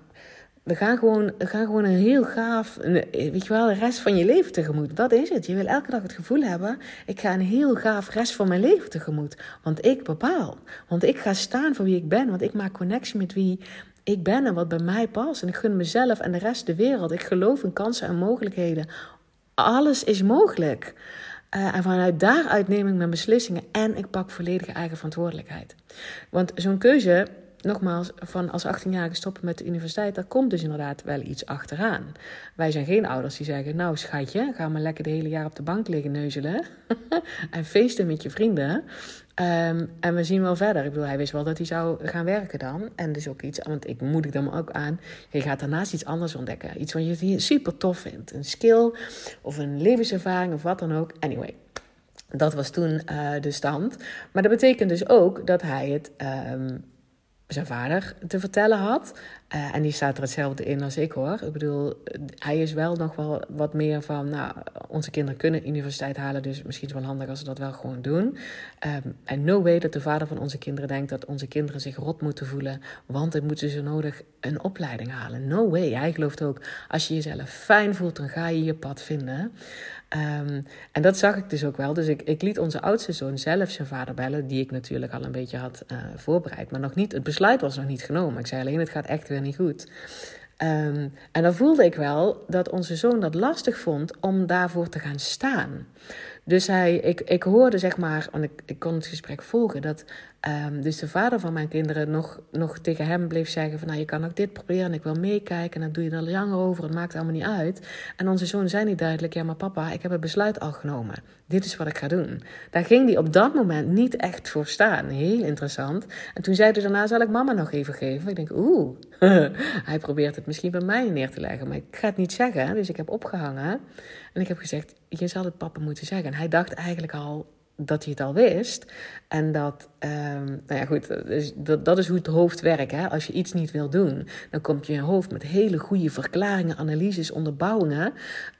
we gaan gewoon, gaan gewoon een heel gaaf, weet je wel, de rest van je leven tegemoet. Dat is het. Je wil elke dag het gevoel hebben, ik ga een heel gaaf rest van mijn leven tegemoet. Want ik bepaal. Want ik ga staan voor wie ik ben. Want ik maak connectie met wie ik ben en wat bij mij past. En ik gun mezelf en de rest de wereld. Ik geloof in kansen en mogelijkheden. Alles is mogelijk. Uh, en vanuit daaruit neem ik mijn beslissingen en ik pak volledige eigen verantwoordelijkheid. Want zo'n keuze nogmaals, van als 18-jarige stoppen met de universiteit, daar komt dus inderdaad wel iets achteraan. Wij zijn geen ouders die zeggen, nou schatje, ga maar lekker de hele jaar op de bank liggen neuzelen <laughs> en feesten met je vrienden. Um, en we zien wel verder. Ik bedoel, hij wist wel dat hij zou gaan werken dan. En dus ook iets, want ik moedig hem ook aan. Je gaat daarnaast iets anders ontdekken. Iets wat je super tof vindt. Een skill of een levenservaring of wat dan ook. Anyway, dat was toen uh, de stand. Maar dat betekent dus ook dat hij het um, zijn vader te vertellen had. Uh, en die staat er hetzelfde in als ik hoor. Ik bedoel, hij is wel nog wel wat meer van, nou, onze kinderen kunnen universiteit halen, dus misschien is het wel handig als ze dat wel gewoon doen. Um, en no way dat de vader van onze kinderen denkt dat onze kinderen zich rot moeten voelen, want dan moeten ze nodig een opleiding halen. No way. Hij gelooft ook, als je jezelf fijn voelt, dan ga je je pad vinden. Um, en dat zag ik dus ook wel. Dus ik, ik liet onze oudste zoon zelf zijn vader bellen, die ik natuurlijk al een beetje had uh, voorbereid. Maar nog niet, het besluit was nog niet genomen. Ik zei alleen, het gaat echt weer niet goed. Um, en dan voelde ik wel dat onze zoon dat lastig vond om daarvoor te gaan staan. Dus hij, ik, ik hoorde zeg maar, want ik, ik kon het gesprek volgen, dat Ehm, dus de vader van mijn kinderen nog, nog tegen hem bleef zeggen van... nou, je kan ook dit proberen en ik wil meekijken... en dan doe je er langer over, het maakt allemaal niet uit. En onze zoon zei niet duidelijk... ja, maar papa, ik heb het besluit al genomen. Dit is wat ik ga doen. Daar ging hij op dat moment niet echt voor staan. Heel interessant. En toen zei hij daarna, zal ik mama nog even geven? Ik denk, oeh, <laughs> hij probeert het misschien bij mij neer te leggen... maar ik ga het niet zeggen, dus ik heb opgehangen... En ik heb gezegd, je zal het papa moeten zeggen. En hij dacht eigenlijk al dat hij het al wist. En dat, um, nou ja, goed, dat, dat is hoe het hoofd werkt. Hè? Als je iets niet wil doen, dan komt je hoofd met hele goede verklaringen, analyses, onderbouwingen.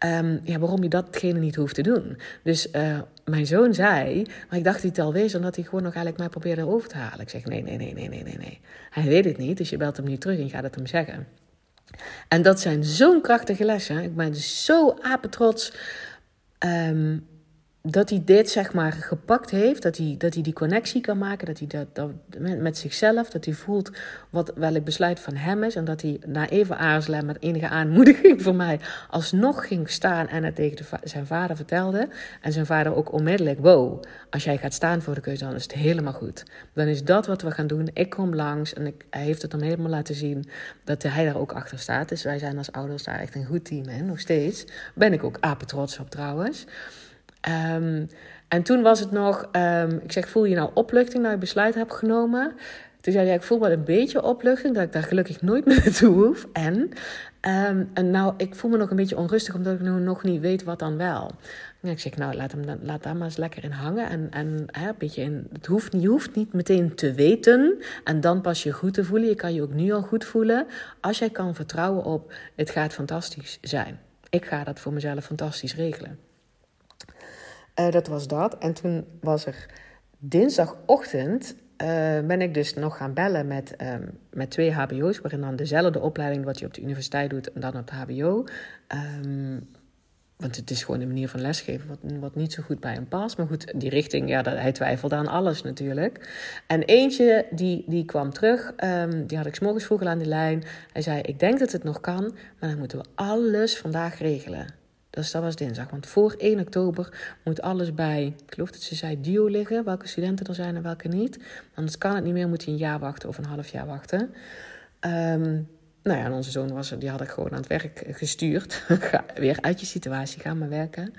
Um, ja, waarom je datgene niet hoeft te doen. Dus uh, mijn zoon zei, maar ik dacht dat hij het al wist, omdat hij gewoon nog eigenlijk mij probeerde over te halen. Ik zeg, nee, nee, nee, nee, nee, nee, nee. Hij weet het niet, dus je belt hem nu terug en gaat het hem zeggen. En dat zijn zo'n krachtige lessen. Ik ben zo apetrots um, dat hij dit zeg maar gepakt heeft, dat hij, dat hij die connectie kan maken, dat hij dat, dat met, zichzelf, dat hij voelt wat welk besluit van hem is en dat hij na even aarzelen met enige aanmoediging voor mij alsnog ging staan en het tegen zijn vader vertelde en zijn vader ook onmiddellijk, wow, als jij gaat staan voor de keuze dan is het helemaal goed. Dan is dat wat we gaan doen. Ik kom langs en ik, hij heeft het dan helemaal laten zien dat hij daar ook achter staat. Dus wij zijn als ouders daar echt een goed team in, nog steeds. Ben ik ook apen trots op trouwens. Um, en toen was het nog, um, ik zeg, voel je nou opluchting dat je besluit hebt genomen? Toen zei hij, ik voel wel een beetje opluchting, dat ik daar gelukkig nooit <laughs> meer naartoe hoef. En, um, en nou, ik voel me nog een beetje onrustig, omdat ik nu nog niet weet wat dan wel. En ik zeg, nou, laat, hem laat daar maar eens lekker in hangen. En, en hè, een beetje in, het hoeft, je hoeft niet meteen te weten en dan pas je goed te voelen. Je kan je ook nu al goed voelen. Als jij kan vertrouwen op, het gaat fantastisch zijn. Ik ga dat voor mezelf fantastisch regelen. Uh, dat was dat. En toen was er dinsdagochtend. Uh, ben ik dus nog gaan bellen met, um, met twee HBO's, waarin dan dezelfde opleiding wat je op de universiteit doet en dan op de HBO. Um, want het is gewoon een manier van lesgeven wat, wat niet zo goed bij hem past. Maar goed, die richting, ja, hij twijfelde aan alles natuurlijk. En eentje, die, die kwam terug, um, die had ik s morgens vroeg aan de lijn. Hij zei, ik denk dat het nog kan, maar dan moeten we alles vandaag regelen. Dus dat was dinsdag. Want voor 1 oktober moet alles bij, ik geloof dat ze zei, duo liggen. Welke studenten er zijn en welke niet. Anders kan het niet meer, moet je een jaar wachten of een half jaar wachten. Um, nou ja, en onze zoon was die had ik gewoon aan het werk gestuurd. <laughs> weer uit je situatie, ga maar werken.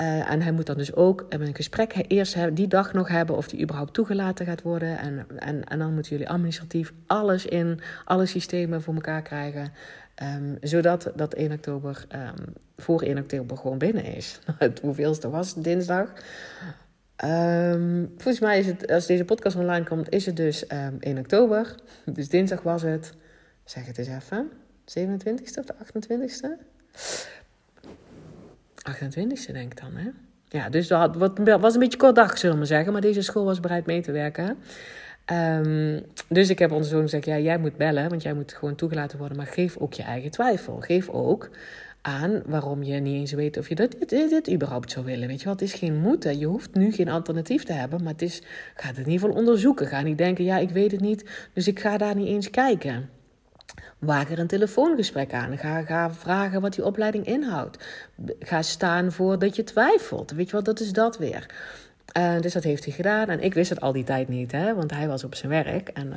Uh, en hij moet dan dus ook een gesprek eerst hebben, die dag nog hebben of die überhaupt toegelaten gaat worden. En, en, en dan moeten jullie administratief alles in alle systemen voor elkaar krijgen. Um, zodat dat 1 oktober, um, voor 1 oktober gewoon binnen is. <laughs> Het hoeveelste was dinsdag. Um, volgens mij is het, als deze podcast online komt, is het dus 1 oktober. Dus dinsdag was het, zeg het eens even, 27ste of de 28ste? 28ste denk ik dan, hè? Ja, dus dat was een beetje kort dag, zullen we zeggen. Maar deze school was bereid mee te werken. Um, dus ik heb onze zoon gezegd: ja, jij moet bellen, want jij moet gewoon toegelaten worden. Maar geef ook je eigen twijfel. Geef ook aan waarom je niet eens weet of je dit, dit, überhaupt zou willen. Weet je wel, het is geen moeten. Je hoeft nu geen alternatief te hebben, maar het is, ga het in ieder geval onderzoeken. Ga niet denken: ja, ik weet het niet, dus ik ga daar niet eens kijken. Waag er een telefoongesprek aan. Ga, ga vragen wat die opleiding inhoudt. Ga staan voor dat je twijfelt. Weet je wat, dat is dat weer. Uh, dus dat heeft hij gedaan. En ik wist het al die tijd niet, hè, want hij was op zijn werk. En uh,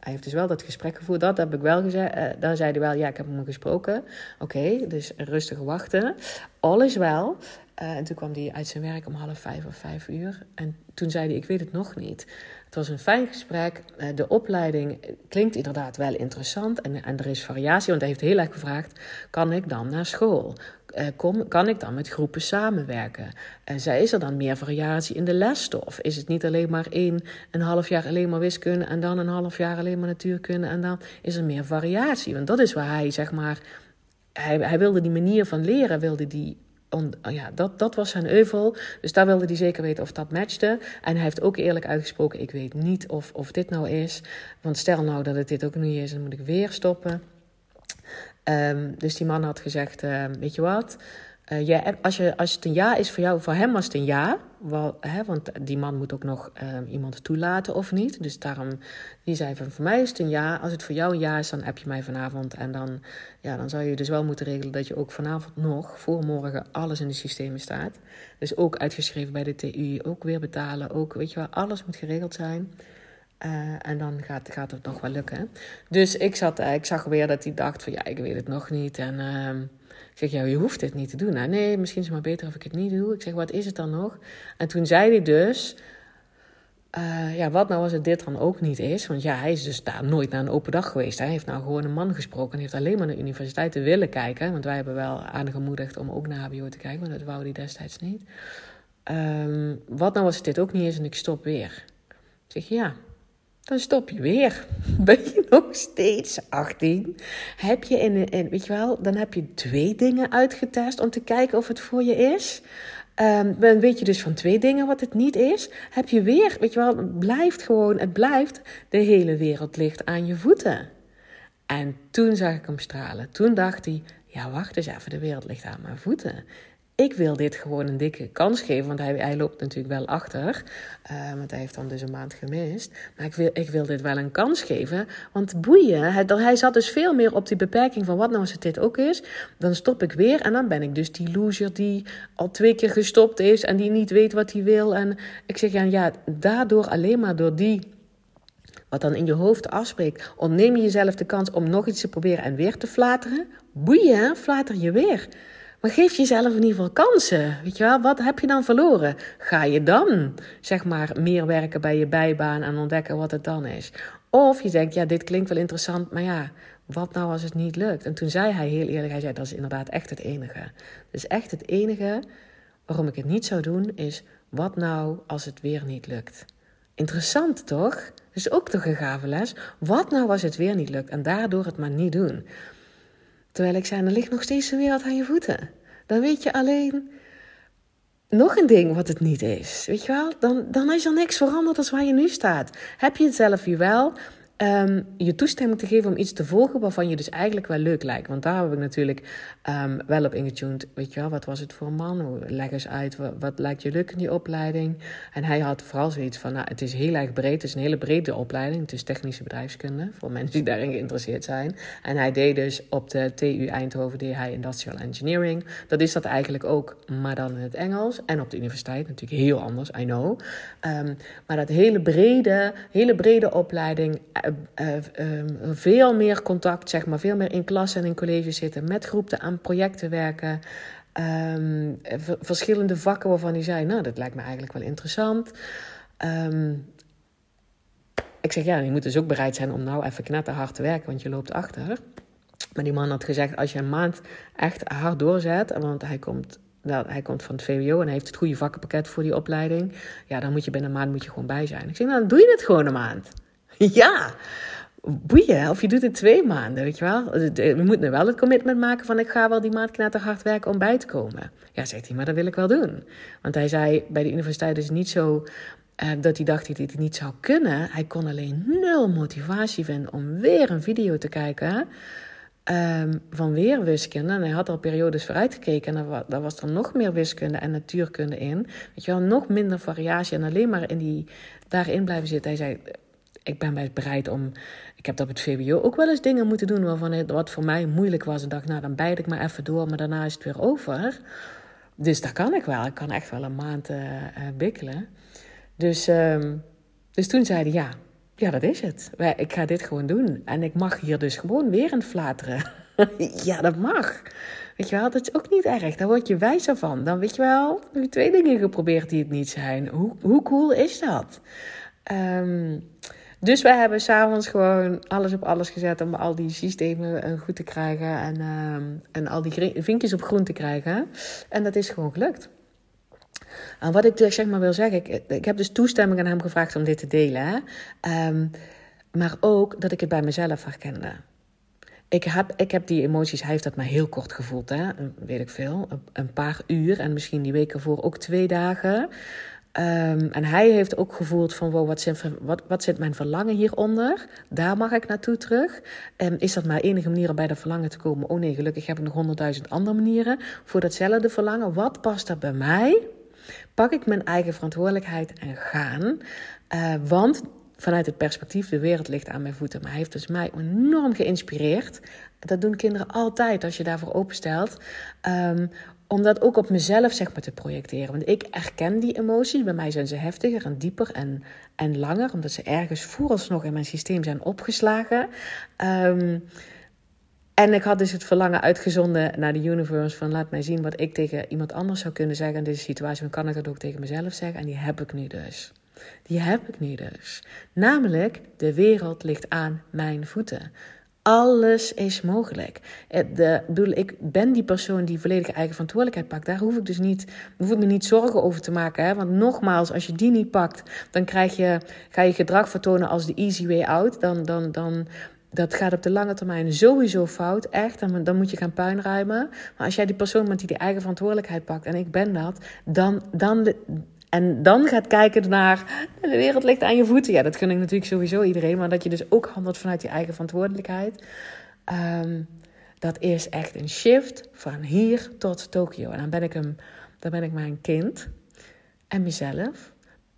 hij heeft dus wel dat gesprek gevoerd. Dat heb ik wel gezegd. Uh, daar zei hij wel, ja, ik heb hem gesproken. Oké, dus rustig wachten. All is wel. en toen kwam hij uit zijn werk om half vijf of vijf uur. En toen zei hij, ik weet het nog niet. Het was een fijn gesprek. de opleiding klinkt inderdaad wel interessant. En, er is variatie, want hij heeft heel erg gevraagd... kan ik dan naar school? uh, kom, kan ik dan met groepen samenwerken? En zij is er dan meer variatie in de lesstof? Is het niet alleen maar één, een half jaar alleen maar wiskunde en dan een half jaar alleen maar natuurkunde en dan is er meer variatie? Want dat is waar hij, zeg maar, hij, hij wilde die manier van leren, wilde die ja, dat, dat was zijn euvel. Dus daar wilde hij zeker weten of dat matchte. En hij heeft ook eerlijk uitgesproken: ik weet niet of, of dit nou is. Want stel nou dat het dit ook niet is, dan moet ik weer stoppen. Um, dus die man had gezegd: uh, Weet je wat? Uh, jij, als, je, als het een ja is voor jou, voor hem was het een ja. Hè, want die man moet ook nog uh, iemand toelaten of niet. Dus daarom, die zei van voor mij is het een ja. Als het voor jou een ja is, dan heb je mij vanavond. En dan, ja, dan zou je dus wel moeten regelen dat je ook vanavond nog, voor morgen, alles in de systemen staat. Dus ook uitgeschreven bij de TU, ook weer betalen. Ook, weet je wel, alles moet geregeld zijn. en dan gaat, gaat het nog wel lukken. Dus ik, zat, ik zag weer dat hij dacht van ja, ik weet het nog niet. En ehm, ik zeg, ja, je hoeft dit niet te doen. Nou, nee, misschien is het maar beter of ik het niet doe. Ik zeg, wat is het dan nog? En toen zei hij dus, uh, ja, wat nou als het dit dan ook niet is? Want ja, hij is dus daar nooit naar een open dag geweest. Hij heeft nou gewoon een man gesproken en heeft alleen maar naar de universiteit te willen kijken. Want wij hebben wel aangemoedigd om ook naar HBO te kijken, maar dat wou hij destijds niet. Um, wat nou als het dit ook niet is en ik stop weer? Ik zeg, ja, dan stop je weer. <laughs> Ben je nog steeds 18? Heb je in, in, weet je wel, dan heb je twee dingen uitgetest om te kijken of het voor je is. Um, dan weet je dus van twee dingen wat het niet is. Heb je weer, weet je wel, het blijft gewoon, het blijft, de hele wereld ligt aan je voeten. En toen zag ik hem stralen. Toen dacht hij, ja wacht eens even, de wereld ligt aan mijn voeten ik wil dit gewoon een dikke kans geven. Want hij, loopt natuurlijk wel achter. Uh, want hij heeft dan dus een maand gemist. Maar ik wil, ik wil dit wel een kans geven. Want boeien, hij, hij zat dus veel meer op die beperking van wat nou als het dit ook is. Dan stop ik weer en dan ben ik dus die loser die al twee keer gestopt is. En die niet weet wat hij wil. En ik zeg ja, ja daardoor alleen maar door die wat dan in je hoofd afspreekt, ontneem je jezelf de kans om nog iets te proberen en weer te flateren. Boeien, flater je weer. Maar geef jezelf in ieder geval kansen. Weet je wel, wat heb je dan verloren? Ga je dan, zeg maar, meer werken bij je bijbaan en ontdekken wat het dan is? Of je denkt, ja, dit klinkt wel interessant, maar ja, wat nou als het niet lukt? En toen zei hij heel eerlijk, hij zei, dat is inderdaad echt het enige. Dus echt het enige waarom ik het niet zou doen, is, wat nou als het weer niet lukt? Interessant toch? Dus ook toch een gave les. Wat nou als het weer niet lukt en daardoor het maar niet doen? Terwijl ik zei, er ligt nog steeds de wereld aan je voeten. Dan weet je alleen nog een ding wat het niet is. Weet je wel? Dan, dan is er niks veranderd als waar je nu staat. Heb je het zelf je wel? Um, je toestemming te geven om iets te volgen waarvan je dus eigenlijk wel leuk lijkt. Want daar heb ik natuurlijk um, wel op ingetuned. Weet je wel, wat was het voor een man? Leg eens uit, wat, lijkt je leuk in die opleiding? En hij had vooral zoiets van, nou, het is heel erg breed. Het is een hele brede opleiding. Het is technische bedrijfskunde, voor mensen die daarin geïnteresseerd zijn. En hij deed dus op de TU Eindhoven, deed hij Industrial Engineering. Dat is dat eigenlijk ook, maar dan in het Engels. En op de universiteit natuurlijk heel anders, I know. Um, maar dat hele brede, hele brede opleiding uh, veel meer contact, zeg maar, veel meer in klas en in college zitten, met groepen aan projecten werken. Um, verschillende vakken waarvan hij zei, nou, dat lijkt me eigenlijk wel interessant. Um, ik zeg, ja, je moet dus ook bereid zijn om nou even knetterhard te werken, want je loopt achter. Maar die man had gezegd, als je een maand echt hard doorzet, want hij komt nou, hij komt van het VWO en hij heeft het goede vakkenpakket voor die opleiding. Ja, dan moet je binnen een maand moet je gewoon bij zijn. Ik zeg, nou, dan doe je het gewoon een maand. <laughs> Ja, boeien. Of je doet het twee maanden, weet je wel. We moeten wel het commitment maken van ik ga wel die maand hard werken om bij te komen. Ja, zegt hij, maar dat wil ik wel doen. Want hij zei bij de universiteit is niet zo uh, dat hij dacht dat hij het niet zou kunnen. Hij kon alleen nul motivatie vinden om weer een video te kijken. Um, van weer wiskunde. En hij had al periodes vooruitgekeken. En daar was er nog meer wiskunde en natuurkunde in. Weet je wel, nog minder variatie. En alleen maar in die, daarin blijven zitten. Hij zei, ik ben best bereid om. Ik heb op het VWO ook wel eens dingen moeten doen waarvan het, wat voor mij moeilijk was. En dacht, nou dan bijt ik maar even door, maar daarna is het weer over. Dus dat kan ik wel. Ik kan echt wel een maand uh, bikkelen. Dus, um, dus toen zeiden ja, ja, dat is het. Ik ga dit gewoon doen. En ik mag hier dus gewoon weer in flateren. <laughs> ja, dat mag. Weet je wel, dat is ook niet erg. Daar word je wijzer van. Dan weet je wel, heb je twee dingen geprobeerd die het niet zijn. Hoe, hoe cool is dat? Um, dus wij hebben s'avonds gewoon alles op alles gezet om al die systemen eh, goed te krijgen en, uh, en al die vinkjes op groen te krijgen. En dat is gewoon gelukt. En wat ik dus zeg maar wil zeggen, ik, ik heb dus toestemming aan hem gevraagd om dit te delen. Um, maar ook dat ik het bij mezelf herkende. Ik heb, ik heb die emoties, hij heeft dat maar heel kort gevoeld, hè? weet ik veel, een paar uur en misschien die week ervoor ook twee dagen. Um, en hij heeft ook gevoeld van, wow, wat, zijn, wat, wat zit mijn verlangen hieronder? Daar mag ik naartoe terug. Um, is dat maar enige manier om bij dat verlangen te komen? Oh nee, gelukkig heb ik nog honderdduizend andere manieren voor datzelfde verlangen. Wat past er bij mij? Pak ik mijn eigen verantwoordelijkheid en gaan. Uh, want vanuit het perspectief, de wereld ligt aan mijn voeten. Maar hij heeft dus mij enorm geïnspireerd. Dat doen kinderen altijd als je daarvoor openstelt. Um, om dat ook op mezelf zeg maar, te projecteren. Want ik erken die emoties. Bij mij zijn ze heftiger en dieper en, en langer. Omdat ze ergens vooralsnog in mijn systeem zijn opgeslagen. Um, en ik had dus het verlangen uitgezonden naar de universe van laat mij zien wat ik tegen iemand anders zou kunnen zeggen in deze situatie. Dan kan ik dat ook tegen mezelf zeggen. En die heb ik nu dus. Die heb ik nu dus. Namelijk, de wereld ligt aan mijn voeten. Alles is mogelijk. Eh, de, bedoel, ik ben die persoon die volledig eigen verantwoordelijkheid pakt. Daar hoef ik dus niet, hoef ik me niet zorgen over te maken. Hè? Want nogmaals, als je die niet pakt, dan krijg je, ga je gedrag vertonen als de easy way out. Dan, dan, dan, dat gaat op de lange termijn sowieso fout, echt. Dan, dan moet je gaan puinruimen. Maar als jij die persoon bent die die eigen verantwoordelijkheid pakt, en ik ben dat, dan, dan, en dan gaat kijken naar de wereld ligt aan je voeten. Ja, dat gun ik natuurlijk sowieso iedereen. Maar dat je dus ook handelt vanuit je eigen verantwoordelijkheid. Ehm, dat is echt een shift van hier tot Tokio. En dan ben ik, hem, dan ben ik mijn kind en mezelf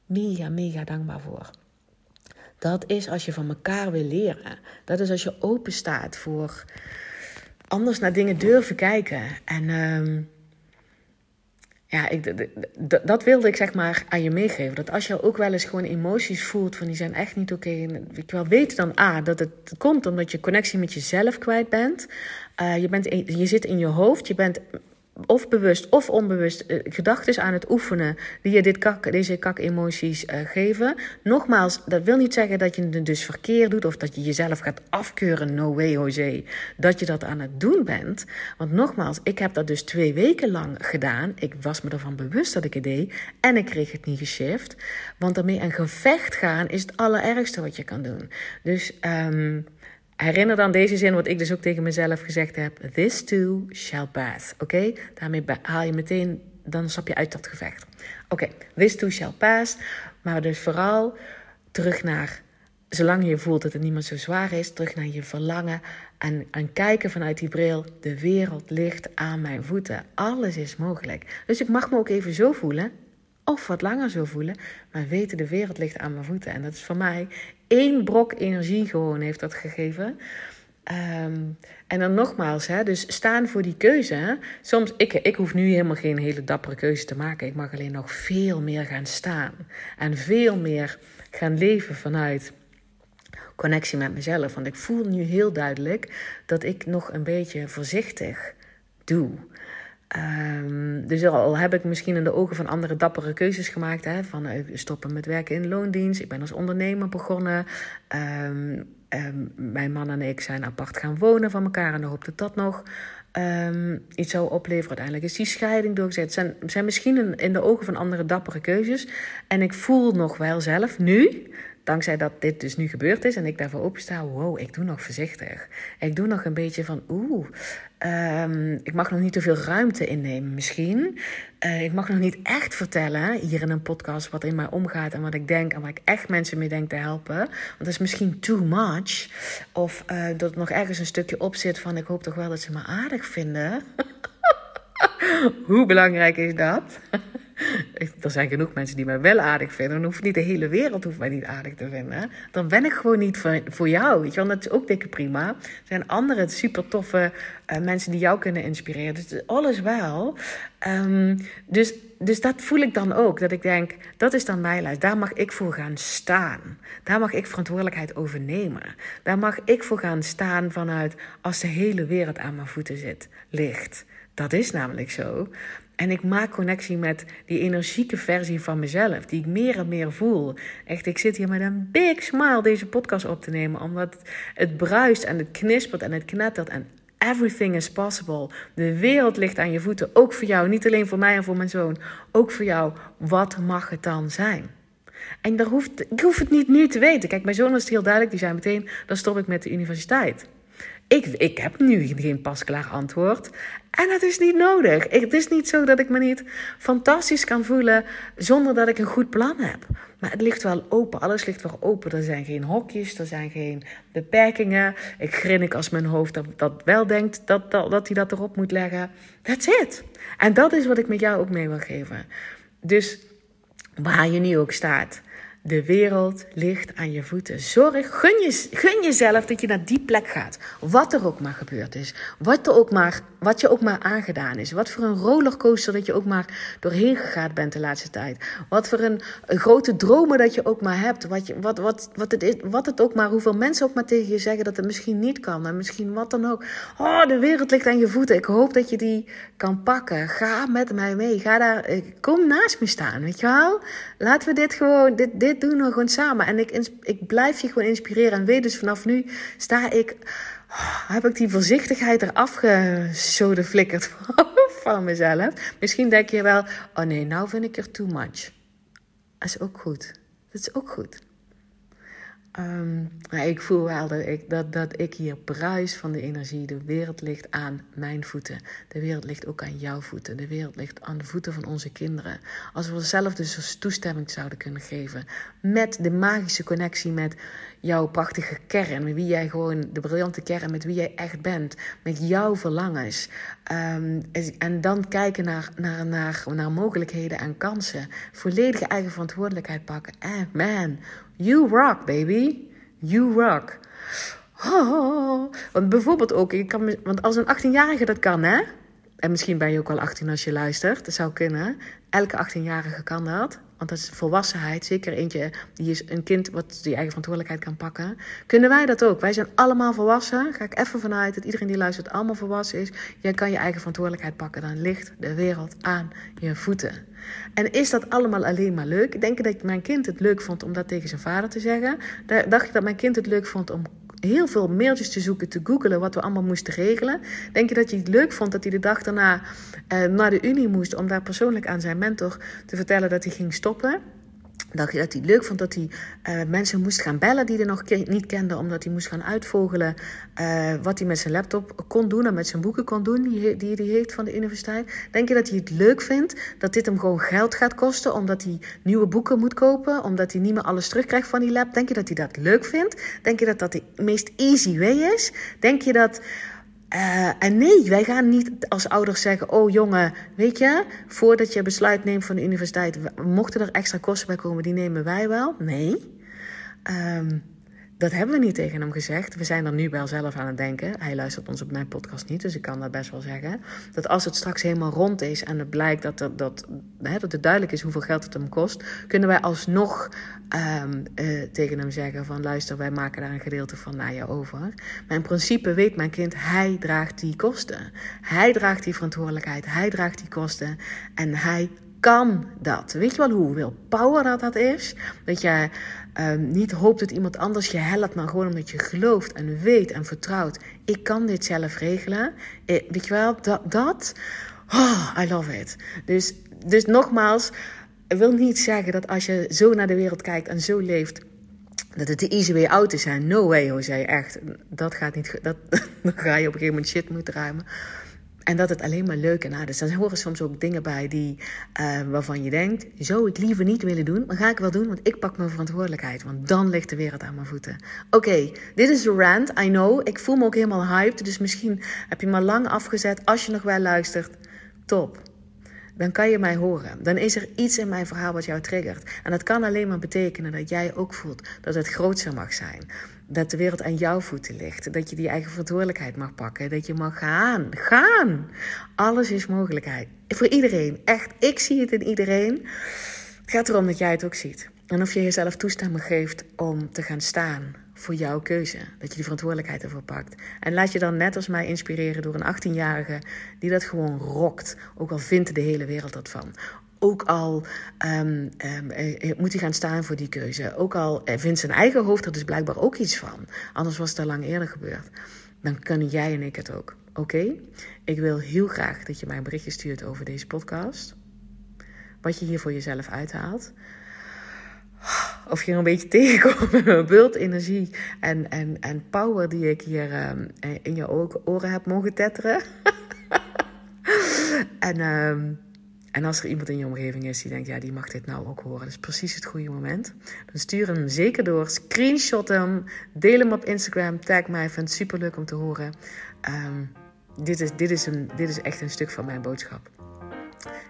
mega, mega dankbaar voor. Dat is als je van elkaar wil leren. Dat is als je open staat voor anders naar dingen durven kijken. En ehm, ja, ik, dat wilde ik zeg maar aan je meegeven. Dat als je ook wel eens gewoon emoties voelt van die zijn echt niet oké. ik wel weet dan A, dat het komt omdat je connectie met jezelf kwijt bent. Uh, je, bent je zit in je hoofd, je bent of bewust of onbewust uh, gedachten aan het oefenen die je dit kak, deze kak-emoties uh, geven. Nogmaals, dat wil niet zeggen dat je het dus verkeerd doet of dat je jezelf gaat afkeuren. No way, Jose. Dat je dat aan het doen bent. Want nogmaals, ik heb dat dus twee weken lang gedaan. Ik was me ervan bewust dat ik het deed en ik kreeg het niet geshift. Want daarmee een gevecht gaan is het allerergste wat je kan doen. Dus. Um, Herinner dan deze zin, wat ik dus ook tegen mezelf gezegd heb. This too shall pass. Oké? Daarmee haal je meteen, dan stap je uit dat gevecht. Oké, this too shall pass. Maar dus vooral terug naar, zolang je voelt dat het niet meer zo zwaar is, terug naar je verlangen. En, en kijken vanuit die bril, de wereld ligt aan mijn voeten. Alles is mogelijk. Dus ik mag me ook even zo voelen of wat langer zo voelen, maar weten de wereld ligt aan mijn voeten. En dat is voor mij één brok energie gewoon heeft dat gegeven. Ehm, en dan nogmaals, hè, dus staan voor die keuze. Soms, ik, ik hoef nu helemaal geen hele dappere keuze te maken. Ik mag alleen nog veel meer gaan staan. En veel meer gaan leven vanuit connectie met mezelf. Want ik voel nu heel duidelijk dat ik nog een beetje voorzichtig doe. Um, dus al heb ik misschien in de ogen van anderen dappere keuzes gemaakt. Hè, van uh, stoppen met werken in loondienst. Ik ben als ondernemer begonnen. Um, um, mijn man en ik zijn apart gaan wonen van elkaar. En dan hoop dat dat nog iets zou opleveren. Uiteindelijk is die scheiding doorgezet. Het zijn, zijn misschien in, in de ogen van anderen dappere keuzes. En ik voel nog wel zelf nu dankzij dat dit dus nu gebeurd is en ik daarvoor opensta, wow, ik doe nog voorzichtig. Ik doe nog een beetje van, oeh, um, ik mag nog niet te veel ruimte innemen misschien. Uh, ik mag nog niet echt vertellen hier in een podcast wat in mij omgaat en wat ik denk en waar ik echt mensen mee denk te helpen. Want dat is misschien too much. Of uh, dat nog ergens een stukje op zit van, ik hoop toch wel dat ze me aardig vinden. <laughs> Hoe belangrijk is dat? <laughs> er zijn genoeg mensen die mij wel aardig vinden. Dan hoeft niet de hele wereld hoeft mij niet aardig te vinden. Dan ben ik gewoon niet voor, voor jou. Weet je dat is ook dikke prima. Er zijn andere super toffe uh, mensen die jou kunnen inspireren. Dus alles wel. Um, dus, dus dat voel ik dan ook. Dat ik denk, dat is dan mijn lijst. Daar mag ik voor gaan staan. Daar mag ik verantwoordelijkheid over nemen. Daar mag ik voor gaan staan vanuit als de hele wereld aan mijn voeten zit, ligt. Dat is namelijk zo. En ik maak connectie met die energieke versie van mezelf, die ik meer en meer voel. Echt, ik zit hier met een big smile deze podcast op te nemen, omdat het bruist en het knispert en het knettert en everything is possible. De wereld ligt aan je voeten, ook voor jou, niet alleen voor mij en voor mijn zoon, ook voor jou. Wat mag het dan zijn? En daar hoeft, ik hoef het niet nu te weten. Kijk, mijn zoon was het heel duidelijk, die zei meteen, dan stop ik met de universiteit. Ik, ik heb nu geen pasklaar antwoord. En dat is niet nodig. Het is niet zo dat ik me niet fantastisch kan voelen zonder dat ik een goed plan heb. Maar het ligt wel open. Alles ligt wel open. Er zijn geen hokjes, er zijn geen beperkingen. Ik grin ik als mijn hoofd dat, dat wel denkt dat, dat, dat hij dat erop moet leggen. That's it. En dat is wat ik met jou ook mee wil geven. Dus waar je nu ook staat, De wereld ligt aan je voeten. Zorg, gun, je, gun jezelf dat je naar die plek gaat. Wat er ook maar gebeurd is. Wat, er ook maar, wat je ook maar aangedaan is. Wat voor een rollercoaster dat je ook maar doorheen gegaan bent de laatste tijd. Wat voor een, grote dromen dat je ook maar hebt. Wat, je, wat, wat, wat, het is, wat het ook maar, hoeveel mensen ook maar tegen je zeggen dat het misschien niet kan. En misschien wat dan ook. Oh, de wereld ligt aan je voeten. Ik hoop dat je die kan pakken. Ga met mij mee. Ga daar, eh, kom naast me staan. Weet je wel? Laten we dit gewoon, dit, dit doen we gewoon samen. En ik, ik blijf je gewoon inspireren. En weet dus vanaf nu sta ik, oh, heb ik die voorzichtigheid eraf gesodeflikkerd <laughs> van mezelf. Misschien denk je wel, oh nee, nou vind ik er too much. Dat is ook goed. Dat is ook goed. Um, ik voel wel dat ik, dat, dat ik hier bruis van de energie. De wereld ligt aan mijn voeten. De wereld ligt ook aan jouw voeten. De wereld ligt aan de voeten van onze kinderen. Als we zelf dus toestemming zouden kunnen geven. Met de magische connectie met jouw prachtige kern. Met wie jij gewoon, de briljante kern, met wie jij echt bent. Met jouw verlangens. Um, en dan kijken naar, naar, naar, naar mogelijkheden en kansen. Volledige eigen verantwoordelijkheid pakken. En man, You rock, baby. You rock. Oh, want bijvoorbeeld ook, ik kan, want als een 18-jarige dat kan, hè? En misschien ben je ook wel 18 als je luistert. Dat zou kunnen. Elke 18-jarige kan dat. Want dat is volwassenheid. Zeker eentje die is een kind wat die eigen verantwoordelijkheid kan pakken. Kunnen wij dat ook? Wij zijn allemaal volwassen. Ga ik even vanuit dat iedereen die luistert allemaal volwassen is. Jij kan je eigen verantwoordelijkheid pakken. Dan ligt de wereld aan je voeten. En is dat allemaal alleen maar leuk? Denk je dat mijn kind het leuk vond om dat tegen zijn vader te zeggen? Dacht je dat mijn kind het leuk vond om heel veel mailtjes te zoeken, te googelen wat we allemaal moesten regelen. Denk je dat hij het leuk vond dat hij de dag daarna uh, naar de Unie moest om daar persoonlijk aan zijn mentor te vertellen dat hij ging stoppen? Dat hij, dat hij leuk vond dat hij uh, mensen moest gaan bellen die hij nog niet kende, omdat hij moest gaan uitvogelen uh, wat hij met zijn laptop kon doen en met zijn boeken kon doen die, hij die heeft van de universiteit. Denk je dat hij het leuk vindt dat dit hem gewoon geld gaat kosten, omdat hij nieuwe boeken moet kopen, omdat hij niet meer alles terugkrijgt van die lab? Denk je dat hij dat leuk vindt? Denk je dat dat de meest easy way is? Denk je dat uh, en nee, wij gaan niet als ouders zeggen: Oh jongen, weet je, voordat je besluit neemt van de universiteit, mochten er extra kosten bij komen, die nemen wij wel. Nee. Um, dat hebben we niet tegen hem gezegd. We zijn er nu wel zelf aan het denken. Hij luistert ons op mijn podcast niet, dus ik kan dat best wel zeggen. Dat als het straks helemaal rond is en het blijkt dat, er, dat, hè, dat het duidelijk is hoeveel geld het hem kost, kunnen wij alsnog um, uh, tegen hem zeggen van luister, wij maken daar een gedeelte van naar je over. Maar in principe weet mijn kind, hij draagt die kosten. Hij draagt die verantwoordelijkheid, hij draagt die kosten en hij kan dat. Weet je wel hoeveel power dat, dat is? Dat je um, niet hoopt dat iemand anders je helpt, maar gewoon omdat je gelooft en weet en vertrouwt. Ik kan dit zelf regelen. Eh, weet je wel, dat, dat oh, I love it. Dus, dus nogmaals, ik wil niet zeggen dat als je zo naar de wereld kijkt en zo leeft, dat het de easy way out is. No way, Jose, echt. Dat gaat niet. Dat, <laughs> dan ga je op een gegeven moment shit moeten ruimen. En dat het alleen maar leuk en aardig is. Dan horen soms ook dingen bij die, uh, waarvan je denkt: zou ik liever niet willen doen, maar ga ik wel doen, want ik pak mijn verantwoordelijkheid. Want dan ligt de wereld aan mijn voeten. Oké, dit is een rant, I know. Ik voel me ook helemaal hyped, dus misschien heb je me lang afgezet. Als je nog wel luistert, top dan kan je mij horen. Dan is er iets in mijn verhaal wat jou triggert. En dat kan alleen maar betekenen dat jij ook voelt dat het groter mag zijn. Dat de wereld aan jouw voeten ligt. Dat je die eigen verantwoordelijkheid mag pakken. Dat je mag gaan. Gaan! Alles is mogelijkheid. Voor iedereen. Echt, ik zie het in iedereen. Het gaat erom dat jij het ook ziet. En of je jezelf toestemming geeft om te gaan staan voor jouw keuze. Dat je die verantwoordelijkheid ervoor pakt. En laat je dan net als mij inspireren door een 18-jarige die dat gewoon rokt. Ook al vindt de hele wereld dat van. Ook al um, um, moet hij gaan staan voor die keuze. Ook al vindt zijn eigen hoofd er dus blijkbaar ook iets van. Anders was het al lang eerder gebeurd. Dan kunnen jij en ik het ook. Oké? Ik wil heel graag dat je mij een berichtje stuurt over deze podcast. Wat je hier voor jezelf uithaalt of je een beetje <laughs> tegenkomt met mijn bult energie en, en, en power die ik hier um, in je oren heb mogen tetteren. <laughs> en, um, en als er iemand in je omgeving is die denkt, ja, die mag dit nou ook horen. Dat is precies het goede moment. Dan stuur hem zeker door. Screenshot hem. Deel hem op Instagram. Tag mij. Vind het super leuk om te horen. Um, dit, is, dit, is een, dit is echt een stuk van mijn boodschap.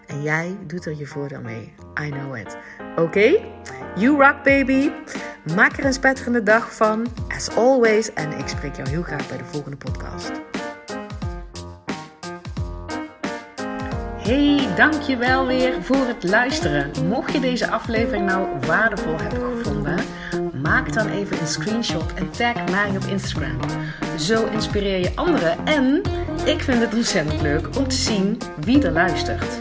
En jij doet er je voordeel mee. I know it. Oké? You rock baby. Maak er een spetterende dag van. As always. En ik spreek jou heel graag bij de volgende podcast. Hey, dankjewel weer voor het luisteren. Mocht je deze aflevering nou waardevol hebben gevonden, maak dan even een screenshot en tag mij op Instagram. Zo inspireer je anderen en ik vind het ontzettend leuk om te zien wie er luistert.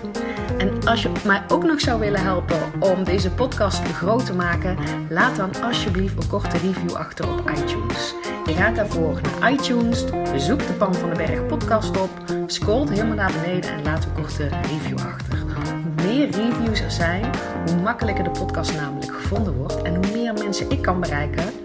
En als je mij ook nog zou willen helpen om deze podcast groot te maken, laat dan alsjeblieft een korte review achter op iTunes. Je gaat daarvoor naar iTunes, zoek de Pan van de Berg podcast op, scrolt helemaal naar beneden en laat een korte review achter. Hoe meer reviews er zijn, hoe makkelijker de podcast namelijk gevonden wordt en hoe meer mensen ik kan bereiken